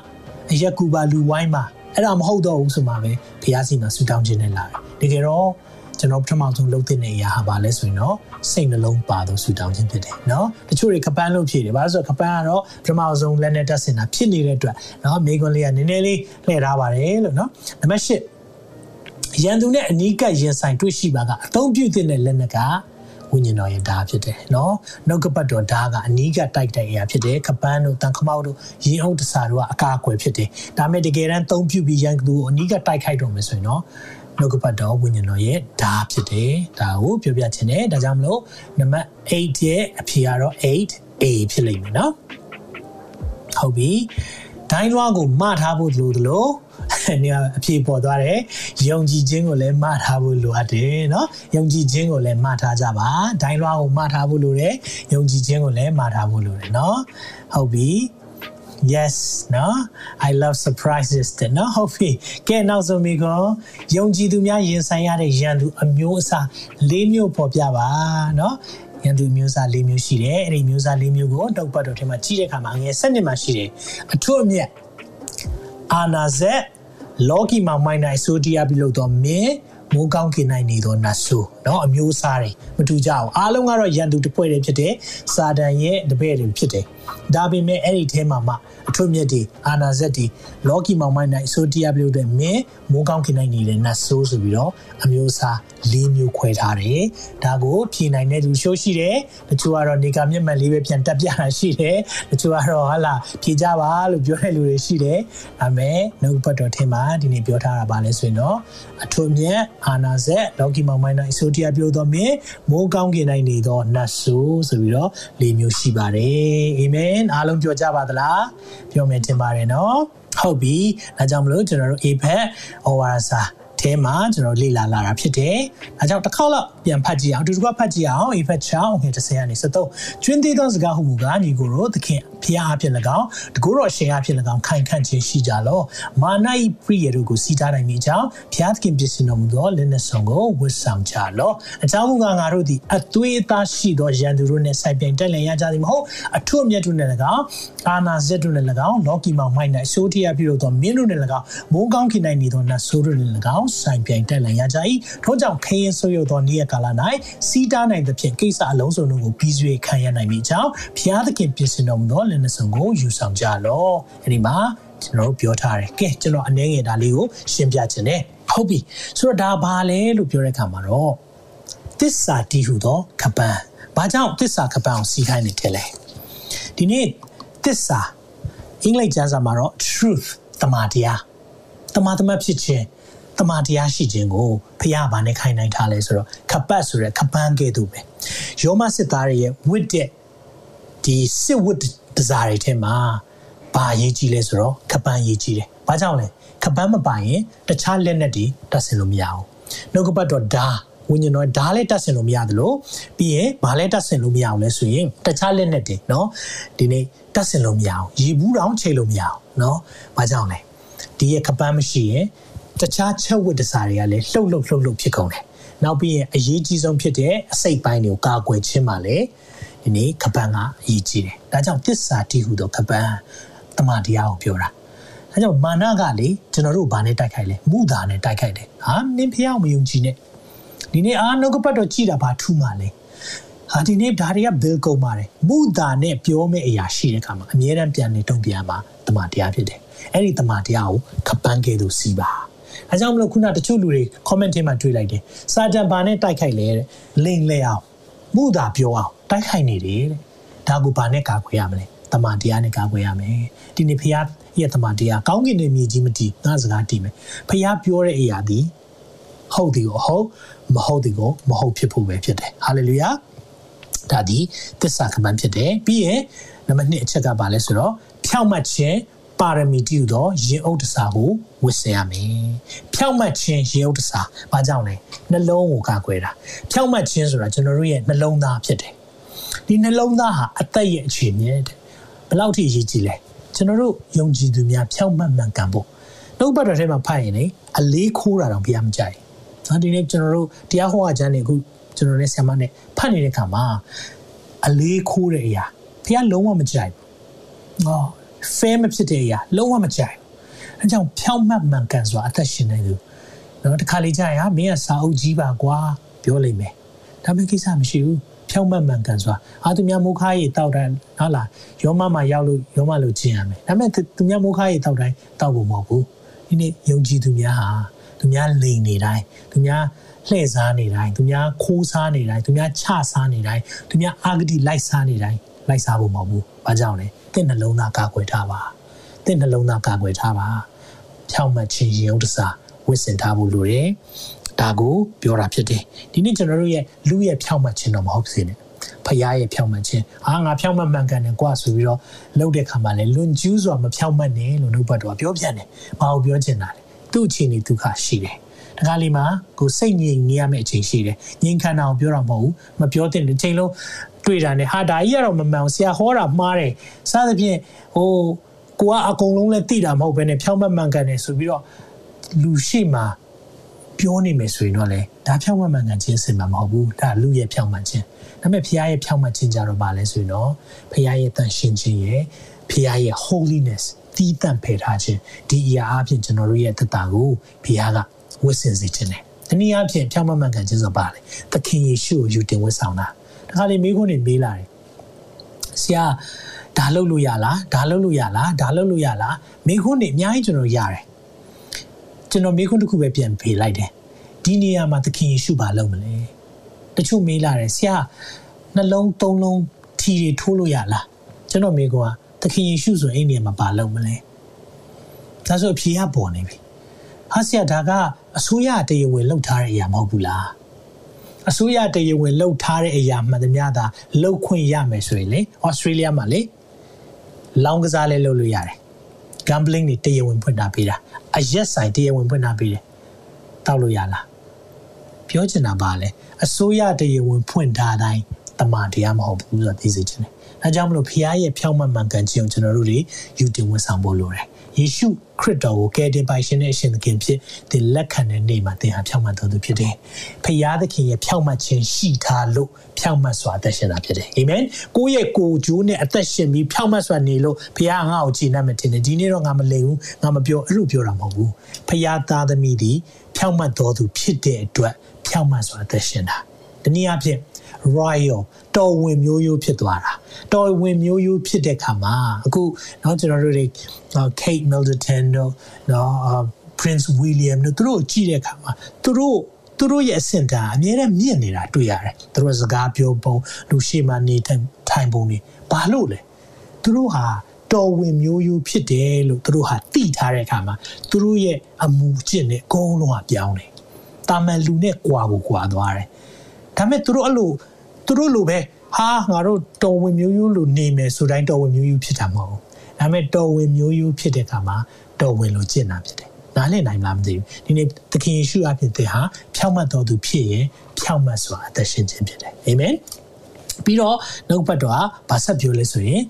အရက်ကူပါလူဝိုင်းမှာအဲ့ဒါမဟုတ်တော့ဘူးဆိုမှပဲဖျားစီမှာဆူတောင်းခြင်းနဲ့လာတယ်တကယ်တော့ ကျွန်တော်ပထမဆုံးလုပ်တဲ့အရာဟာဘာလဲဆိုရင်တော့စိတ်နှလုံးပါသောဆူတောင်းခြင်းဖြစ်တယ်เนาะတချို့တွေကပန်းလို့ဖြစ်တယ်ဘာလို့ဆိုတော့ကပန်းကတော့ပထမဆုံးလက်နဲ့တက်စင်တာဖြစ်နေတဲ့အတွက်เนาะမိကွန်လေးကနည်းနည်းလေးလှည့်ထားပါတယ်လို့เนาะနံပါတ်၈ရန်သူနဲ့အနီးကပ်ရင်ဆိုင်တွေ့ရှိပါကအသုံးပြုတဲ့လက်နက်ကဝိညာဉ်တော်ရဲ့ဓာတ်ဖြစ်တယ်เนาะနှုတ်ကပတ်တော်ဓာတ်ကအနီးကတိုက်တဲ့အရာဖြစ်တယ်ကပန်းတို့တန်ခမောက်တို့ရင်အုပ်တစားတို့ကအကာအကွယ်ဖြစ်တယ်ဒါမဲ့တကယ်တမ်းသုံးပြုပြီးရန်သူကိုအနီးကတိုက်ခိုက်တော့မယ်ဆိုရင်เนาะ နှုတ်ကပတ်တော်ဝိညာဉ်တော်ရဲ့ဓာဖြစ်တယ်ဒါကိုပြောပြချင်တယ်ဒါကြောင့်မလို့နံပါတ်8ရဲ့အဖြေကတော့ 8A ဖြစ်လိမ့်မယ်နော်ဟုတ်ပြီဒိုင်းလွားကိုမထားဖို့လိုသလိုနေအဖြေပေါ်သွားတယ်ယုံကြည်ခြင်းကိုလည်းမထားဖို့လိုအပ်တယ်เนาะယုံကြည်ခြင်းကိုလည်းမထားကြပါဒိုင်းလွားကိုမထားဖို့လိုတယ်ယုံကြည်ခြင်းကိုလည်းမထားဖို့လိုတယ်เนาะဟုတ်ပြီ yes နော် I love surprises တဲ့နော်ဟုတ်ပြီကဲနောက်ဆုံးမိကောယုံကြည်သူများရင်ဆိုင်ရတဲ့ရန်သူအမျိုးအစား၄မျိုးပေါ်ပြပါနော်ရန်သူမျိုးစား၄မျိုးရှိတယ်အဲ့ဒီမျိုးစား၄မျိုးကိုတောက်ပတ်တော်ထဲမှာကြီးတဲ့အခါမှာငယ်၁၂မှာရှိတယ်အထွတ်အမြတ်အာနာဇက်လောကီမှာမိုင်းနိုင်ဆိုဒီယာပြီးလို့တော့မင်းမိုးကောင်းခင်နိုင်နေသောနတ်ဆိုเนาะအမျိုးအစားတွေမတူကြအောင်အားလုံးကတော့ရန်သူတစ်ဖွဲ့တည်းဖြစ်တယ်စာတန်ရဲ့တပည့်တွေဖြစ်တယ် ဒါပေမဲ့အဲ့ဒီထဲမှာမှအထွတ်မြတ်တွေအာနာဇက်တွေလောကီမောင်မိုင်းနိုင်ဆိုတီယာဘလို့တဲ့မင်းမိုးကောင်းခင်နိုင်နေတဲ့နတ်ဆိုးဆိုပြီးတော့အမျိုးအစား၄မျိုးခွဲထားတယ်ဒါကိုဖြေနိုင်တဲ့လူရှိုးရှိတယ်တချို့ကတော့နေကမျက်မှန်လေးပဲပြန်တက်ပြတာရှိတယ်တချို့ကတော့ဟာလာဖြေကြပါလို့ပြောတဲ့လူတွေရှိတယ်ဒါပေမဲ့နှုတ်ပတ်တော်ထဲမှာဒီနေ့ပြောထားတာပါလဲဆိုရင်တော့အထွတ်မြတ်အာနာဇက်လောကီမောင်မိုင်းနိုင်ဆိုတီယာပြောတော့မင်းမိုးကောင်းခင်နိုင်နေသောနတ်ဆိုးဆိုပြီးတော့၄မျိုးရှိပါတယ်အာမင်အားလုံးပြောကြပါသလားပြောမယ်ထင်ပါတယ်နော်ဟုတ်ပြီဒါကြောင့်မလို့ကျွန်တော်တို့ APEC ORSA ထဲမှာကျွန်တော်လေ့လာလာတာဖြစ်တယ်။အဲကြောင့်တစ်ခေါက်လောက်ပြန်ဖတ်ကြည့်အောင်အတူတူကဖတ်ကြည့်အောင် APEC ချောင်းငွေ30ကနေ73ကျွင်းသေးသောစကားဟုမူကားညီကိုတို့သခင်ဖျားအဖြစ်၎င်းတကူတော်ရှင်အဖြစ်၎င်းခိုင်ခန့်ခြင်းရှိကြလောမာနဤပရိယေတို့ကိုစီးတားနိုင်မိကြောင်းဖျားသခင်ပြည့်စုံတော်မူသောလက်နက်ဆောင်ကိုဝတ်ဆောင်ကြလောအကြောင်းမူကားငါတို့သည်အသွေးအသားရှိသောရန်သူတို့နှင့်ဆိုင်ပြိုင်တက်လည်ရကြသည်မဟုတ်အထွတ်အမြတ်တို့နှင့်၎င်းအာနာဇက်တို့နှင့်၎င်းလောကီမောင်မိုက်၌အစိုးတရားပြုလို့သောမင်းတို့နှင့်၎င်းမိုးကောင်းခင်နိုင်နေသောနတ်ဆိုးတို့နှင့်၎င်းဆိုင်ပြိုင်တက်လည်ရကြ၏ထို့ကြောင့်ခရင်ဆိုးရုပ်သောနေ့ရက်ကာလ၌စီးတားနိုင်သဖြင့်ကိစ္စအလုံးစုံတို့ကိုပြီးဆွေခံရနိုင်မိကြောင်းဖျားသခင်ပြည့်စုံတော်မူသောလက်နက်ဆောင်ကိုယူဆောင်ကြလောအဲ့ဒီမှာကျွန်တော်တို့ပြောထားတယ်ကဲကျွန်တော်အနေငယ်ဒါလေးကိုရှင်းပြခြင်းနဲ့ဟုတ်ပြီဆိုတော့ဒါဘာလဲလို့ပြောတဲ့အခါမှာတော့သစ္စာတည်ဟူသောကပန်းဘာကြောင့်သစ္စာကပန်းကိုစီးခိုင်းနေတယ်လဲဒီနေ့သစ္စာအင်္ဂလိပ်ကျမ်းစာမှာတော့ truth တမန်တရားတမန်တမတ်ဖြစ်ခြင်း တမန်တရားရှိခြင်းကိုဖះဘာနဲ့ခိုင်းနိုင်ထားလဲဆိုတော့ခပတ်ဆိုတဲ့ခပန်းကဲ့သို့ပဲယောမစစ်သားတွေရဲ့ဝတ်တဲ့ဒီစစ်ဝတ်ဒဇာတွေထဲမှာဘာရေးကြည့်လဲဆိုတော့ခပန်းရေးကြည့်တယ်။ဘာကြောင့်လဲခပန်းမပိုင်ရင်တခြားလက်နက်တွေတတ်ဆင်လို့မရဘူး။နှုတ်ကပတ်တော်ဒါဝိညာဉ်တော်ဒါလည်းတတ်ဆင်လို့မရသလိုပြီးရင်ဘာလည်းတတ်ဆင်လို့မရအောင်လဲဆိုရင်တခြားလက်နဲ့တင်နော်ဒီနေ့တတ်ဆင်လို့မရအောင်ရည်ဘူးတောင်ချိန်လို့မရအောင်နော်ဘာကြောင့်လဲဒီရဲ့ကပန်းမရှိရင် တခြားချက်ဝတ်တစားတွေကလည်းလှုပ်လှုပ်လှုပ်လှုပ်ဖြစ်ကုန်တယ်။နောက်ပြီးရင်အရေးကြီးဆုံးဖြစ်တဲ့အစိတ်ပိုင်းတွေကိုကာကွယ်ခြင်းပါလေဒီနေ့ကပန်းကအရေးကြီးတယ်။ဒါကြောင့်တစ္ဆာတိဟုသောကပန်းတမန်တရားကိုပြောတာ။အဲအဲကြောင့်မာနကလေကျွန်တော်တို့ဘာနဲ့တိုက်ခိုက်လဲမူတာနဲ့တိုက်ခိုက်တယ်ဟာနင်းဖျောက်မယုံကြည်နဲ့ဒီနေ့အာနှုတ်ကပတ်တော်ကြည်တာဘာထူးမှလဲဟာဒီနေ့ဒါတွေက bill ကုန်ပါတယ်မူတာနဲ့ပြောမယ့်အရာရှိတဲ့အခါမှာအမြဲတမ်းပြန်နေတုံ့ပြန်မှာတမန်တရားဖြစ်တယ်အဲ့ဒီတမန်တရားကိုခပန်းကဲသူစီးပါ အဲကြောင့်မလို့ခုနတချို့လူတွေ comment ထဲမှာတွေ့လိုက်တယ်စာတန်ဘာနဲ့တိုက်ခိုက်လဲတဲ့လိန်လဲအောင်မူတာပြောအောင်တိုက်ခိုက်နေတယ်တဲ့ဒါကိုဘာနဲ့ကာကွယ်ရမလဲတမန်တရားနဲ့ကာကွယ်ရမယ်ဒီနေ့ဖခင်ရဲ့တမန်တရားကောင်းကင်နဲ့မြေကြီးမတည်ငါစကားတည်မယ်ဖခင်ပြောတဲ့အရာဒီဟုတ်ဒီကိုဟုတ်မဟုတ်ဒီကိုမဟုတ်ဖြစ်ဖို့ပဲဖြစ်တယ်ဟာလေလုယာဒါဒီသစ္စာကမန်ဖြစ်တယ်ပြီးရင်နံပါတ်2အချက်ကပါလဲဆိုတော့ဖြောင့်မတ်ခြင်း ပါရမီတူသောရင်အုပ်တစားကိုဝတ်ဆင်ရမယ်။ဖြောင့်မတ်ခြင်းရင်အုပ်တစားဘာကြောင့်လဲနှလုံးကိုကာကွယ်တာ။ဖြောင့်မတ်ခြင်းဆိုတာကျွန်တော်တို့ရဲ့နှလုံးသားဖြစ်တယ်။ဒီနှလုံးသားဟာအသက်ရဲ့အခြေအနေတဲ့။ဘယ်လောက်ထိအရေးကြီးလဲ။ကျွန်တော်တို့ယုံကြည်သူများဖြောင့်မတ်မှန်ကန်ဖို့နှုတ်ပတ်တော်ထဲမှာဖတ်ရင်လေအလေးခိုးတာတော့ဘုရားမကြိုက်။ဒါဒီနေ့ကျွန်တော်တို့တရားဟောအကျမ်းတွေအခုကျွန်တော်နဲ့ဆရာမနဲ့ဖတ်နေတဲ့အခါမှာအလေးခိုးတဲ့အရာဘုရားလုံးဝမကြိုက်ဘူး။ဟော fair မဖြစ်တဲ့အရာလုံးဝမကြိုက်ဘူး။အဲကြောင့်ဖြောင့်မတ်မှန်ကန်စွာအသက်ရှင်နေသူနော်တခါလေကြာရမင်းကစာအုပ်ကြီးပါကွာပြောလိမ့်မယ်။ဒါပေမဲ့ကိစ္စမရှိဘူး။ဖြောင့်မတ်မှန်ကန်စွာအာသူများမိုးခါရီတောက်တိုင်းဟုတ်လားယောမမှာရောက်လို့ယောမလို့ကျင်ရမယ်။ဒါပေမဲ့သူများမိုးခါရီတောက်တိုင်းတောက်ဖို့မဟုတ်ဘူး။ဒီနေ့ယုံကြည်သူများဟာသူများလိန်နေတိုင်းသူများလှည့်စားနေတိုင်းသူများခိုးစားနေတိုင်းသူများချစားနေတိုင်းသူများအာဂတိလိုက်စားနေတိုင်းလိုက်စားဖို့မဟုတ်ဘူး။ဘာကြောင့်လဲ။ တင့်နှလုံးသားကာကွယ်ထားပါ။တင့်နှလုံးသားကာကွယ်ထားပါ။ဖြောင့်မတ်ခြင်းရုံးတစားဝစ်စင်ထားဖို့လိုတယ်။ဒါကိုပြောတာဖြစ်တယ်။ဒီနေ့ကျွန်တော်တို့ရဲ့လူရဲ့ဖြောင့်မတ်ခြင်းတော့မဟုတ်စေနဲ့။ဖရားရဲ့ဖြောင့်မတ်ခြင်းအာငါဖြောင့်မတ်မှန်ကန်တယ်ကွာဆိုပြီးတော့လှုပ်တဲ့ခါမှာလဲလွန်ကျူးစွာမဖြောင့်မတ်နဲ့လို့နှုတ်ဘတ်တော်ပြောပြတယ်။ဘာလို့ပြောချင်တာလဲ။သူ့အခြေအနေဒုက္ခရှိတယ်။တခါလေးမှာကိုစိတ်ငြိမ်နေရမယ့်အချိန်ရှိတယ်။ငြိမ်ခံတာကိုပြောတာမဟုတ်ဘူး။မပြောတဲ့အချိန်လုံး တွေ့တာနဲ့ဟာဒါကြီးကတော့မမှန်ဘူးဆရာဟောတာမှားတယ်စသဖြင့်ဟိုကိုကအကုန်လုံးလည်းသိတာမဟုတ်ဘဲနဲ့ဖြောင်းမမှန်ကန်တယ်ဆိုပြီးတော့လူရှိမှပြောနေမယ်ဆိုရင်တော့လေဒါဖြောင်းမမှန်ကန်ခြင်းစင်မှာမဟုတ်ဘူးဒါလူရဲ့ဖြောင်းမှန်ခြင်းဒါပေမဲ့ဖခင်ရဲ့ဖြောင်းမှန်ခြင်းကြတော့ပါလဲဆိုရင်တော့ဖခင်ရဲ့တန်ရှင်းခြင်းရဲ့ဖခင်ရဲ့ holiness တီးတန့်ဖယ်ထားခြင်းဒီအရာအပြင်ကျွန်တော်တို့ရဲ့သက်တာကိုဖခင်ကဝတ်ဆင်စေခြင်းတယ်တနည်းအားဖြင့်ဖြောင်းမမှန်ကန်ခြင်းဆိုပါလေသခင်ယေရှုကိုယူတင်ဝတ်ဆောင်တာတ ခါလေမိခွန်းနေမေးလာတယ်ဆရာဒါလုပ်လို့ရလားဒါလုပ်လို့ရလားဒါလုပ်လို့ရလားမိခွန်းနေအများကြီးကျွန်တော်ရတယ်ကျွန်တော်မိခွန်းတစ်ခုပဲပြန်ဖေးလိုက်တယ်ဒီနေရာမှာသခင်ယေရှုဘာလုပ်မလဲတချို့မေးလာတယ်ဆရာနှလုံးသုံးလုံးထီတွေထိုးလို့ရလားကျွန်တော်မိခွန်းကသခင်ယေရှုဆိုရင်အဲ့နေရာမှာဘာလုပ်မလဲဒါဆိုအဖြေကပေါ်နေပြီဟာဆရာဒါကအစိုးရတရားဝင်လုပ်ထားတဲ့အရာမဟုတ်ဘူးလား အစိုးရတရားဝင်လှုပ်ထားတဲ့အရာမှန်သမျှသာလှုပ်ခွင့်ရမယ်ဆိုရင်လေဩစတြေးလျမှာလေလောင်းကစားလဲလုပ်လို့ရတယ် gambling တွေတရားဝင်ဖွင့်ထားပေးတာအရက်ဆိုင်တရားဝင်ဖွင့်ထားပေးတယ်တောက်လို့ရလားပြောချင်တာပါလေအစိုးရတရားဝင်ဖွင့်ထားတိုင်းတမန်တရားမဟုတ်ဘူးဆိုတော့သိစေချင်တယ်အဲကြောင့်မလို့ဖခင်ရဲ့ဖြောင့်မတ်မှန်ကန်ခြင်းကိုကျွန်တော်တို့တွေယူတင်ဝန်ဆောင်ဖို့လိုတယ် ယေရှုခရစ်တော်ကိုကယ်တင်ပိုင်ရှင်နဲ့အရှင်သခင်ဖြစ်သင်လက်ခံတဲ့နေ့မှာသင်ဟာဖြောင့်မတ်တော်သူဖြစ်တယ်။ဖခင်သခင်ရဲ့ဖြောင့်မတ်ခြင်းရှိထားလို့ဖြောင့်မတ်စွာအသက်ရှင်တာဖြစ်တယ်။အာမင်။ကိုယ့်ရဲ့ကိုယ်ကျိုးနဲ့အသက်ရှင်ပြီးဖြောင့်မတ်စွာနေလို့ဖခင်ငါ့ကိုကြည်နပ်မတင်တယ်။ဒီနေ့တော့ငါမလိမ်ဘူး။ငါမပြောအဲ့လိုပြောတာမဟုတ်ဘူး။ဖခင်သားသမီးသည်ဖြောင့်မတ်တော်သူဖြစ်တဲ့အတွက်ဖြောင့်မတ်စွာအသက်ရှင်တာ။ဒီနေ့အဖြစ် royal တော်ဝင်မျိုးရိုးဖြစ်သွားတာတော်ဝင်မျိုးရိုးဖြစ်တဲ့ခါမှာအခုเนาะကျွန်တော်တို့တွေ Kate Middleton တို့เนาะ Prince William တို့သူတို့ကြည့်တဲ့ခါမှာသူတို့သူတို့ရဲ့အဆင့်တန်းအများနဲ့မြင့်နေတာတွေ့ရတယ်သူတို့စကားပြောပုံလူရှိမှနေထိုင်ပုံတွေဘာလို့လဲသူတို့ဟာတော်ဝင်မျိုးရိုးဖြစ်တယ်လို့သူတို့ဟာသိထားတဲ့အခါမှာသူတို့ရဲ့အမူအကျင့်နဲ့အကုန်လုံးကပြောင်းတယ်တာမန်လူနဲ့ကြွာကိုကြွာသွားတယ်ဒါပေမဲ့သူတို့အဲ့လို သူတို့လိုပဲဟာငါတို့တော်ဝင်မျိုးရိုးလိုနေမယ်ဆိုတိုင်းတော်ဝင်မျိုးရိုးဖြစ်တာမဟုတ်ဘူးဒါပေမဲ့တော်ဝင်မျိုးရိုးဖြစ်တဲ့အခါမှာတော်ဝင်လိုကျင့်တာဖြစ်တယ်နားလည်နိုင်လားမသိဘူးဒီနေ့သခင်ယေရှုအဖြစ်တဲ့ဟာဖြောင့်မတ်တော်သူဖြစ်ရင်ဖြောင့်မတ်စွာအသက်ရှင်ခြင်းဖြစ်တယ်အာမင်ပြီးတော့နောက်ပတ်တော့ဗာဆက်ပြောလဲဆိုရင်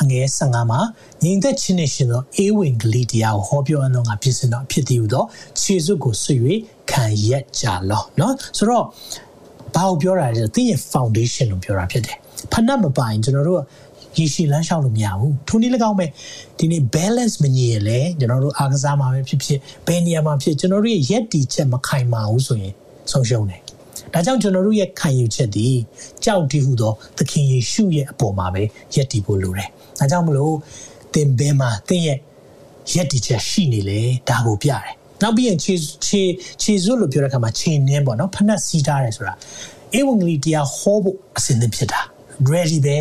အငယ်15မှာညီသက်ချင်းနေရှင်သောအေဝံဂေလိတရားကိုဟောပြောအပ်သောငါဖြစ်စင်တော့ဖြစ်တည်ဟူသောခြေစွပ်ကိုဆွ၍ခံရက်ကြလောเนาะဆိုတော့ ဘာကိုပြောတာလဲဆိုတော့သင်ရဲ့ foundation လို့ပြောတာဖြစ်တယ်ဖဏတ်မပိုင်ကျွန်တော်တို့ရေရှည်လမ်းလျှောက်လို့မရဘူးထိုနည်း၎င်းပဲဒီနေ့ balance မညီရင်လေကျွန်တော်တို့အားကစားမှာပဲဖြစ်ဖြစ်ဘယ်နေရာမှာဖြစ်ကျွန်တော်တို့ရဲ့ရက်တီချက်မခိုင်မာဘူးဆိုရင်ဆုံးရှုံးတယ်ဒါကြောင့်ကျွန်တော်တို့ရဲ့ခံယူချက်ဒီကြောက်တည်ဟုသောသခင်ယေရှုရဲ့အပေါ်မှာပဲရက်တည်ဖို့လိုတယ်ဒါကြောင့်မလို့သင်ဘဲမှာသင်ရဲ့ရက်တည်ချက်ရှိနေလေဒါကိုပြတယ် နောက်ပြီးရင်ခြေခြေခြေစွပ်လို့ပြောတဲ့အခါမှာခြေနှင်းပေါ့နော်ဖနက်စီးထားတယ်ဆိုတာဧဝံဂေလိတရားဟောဖို့အစဉ်သင့်ဖြစ်တာ ready ပဲ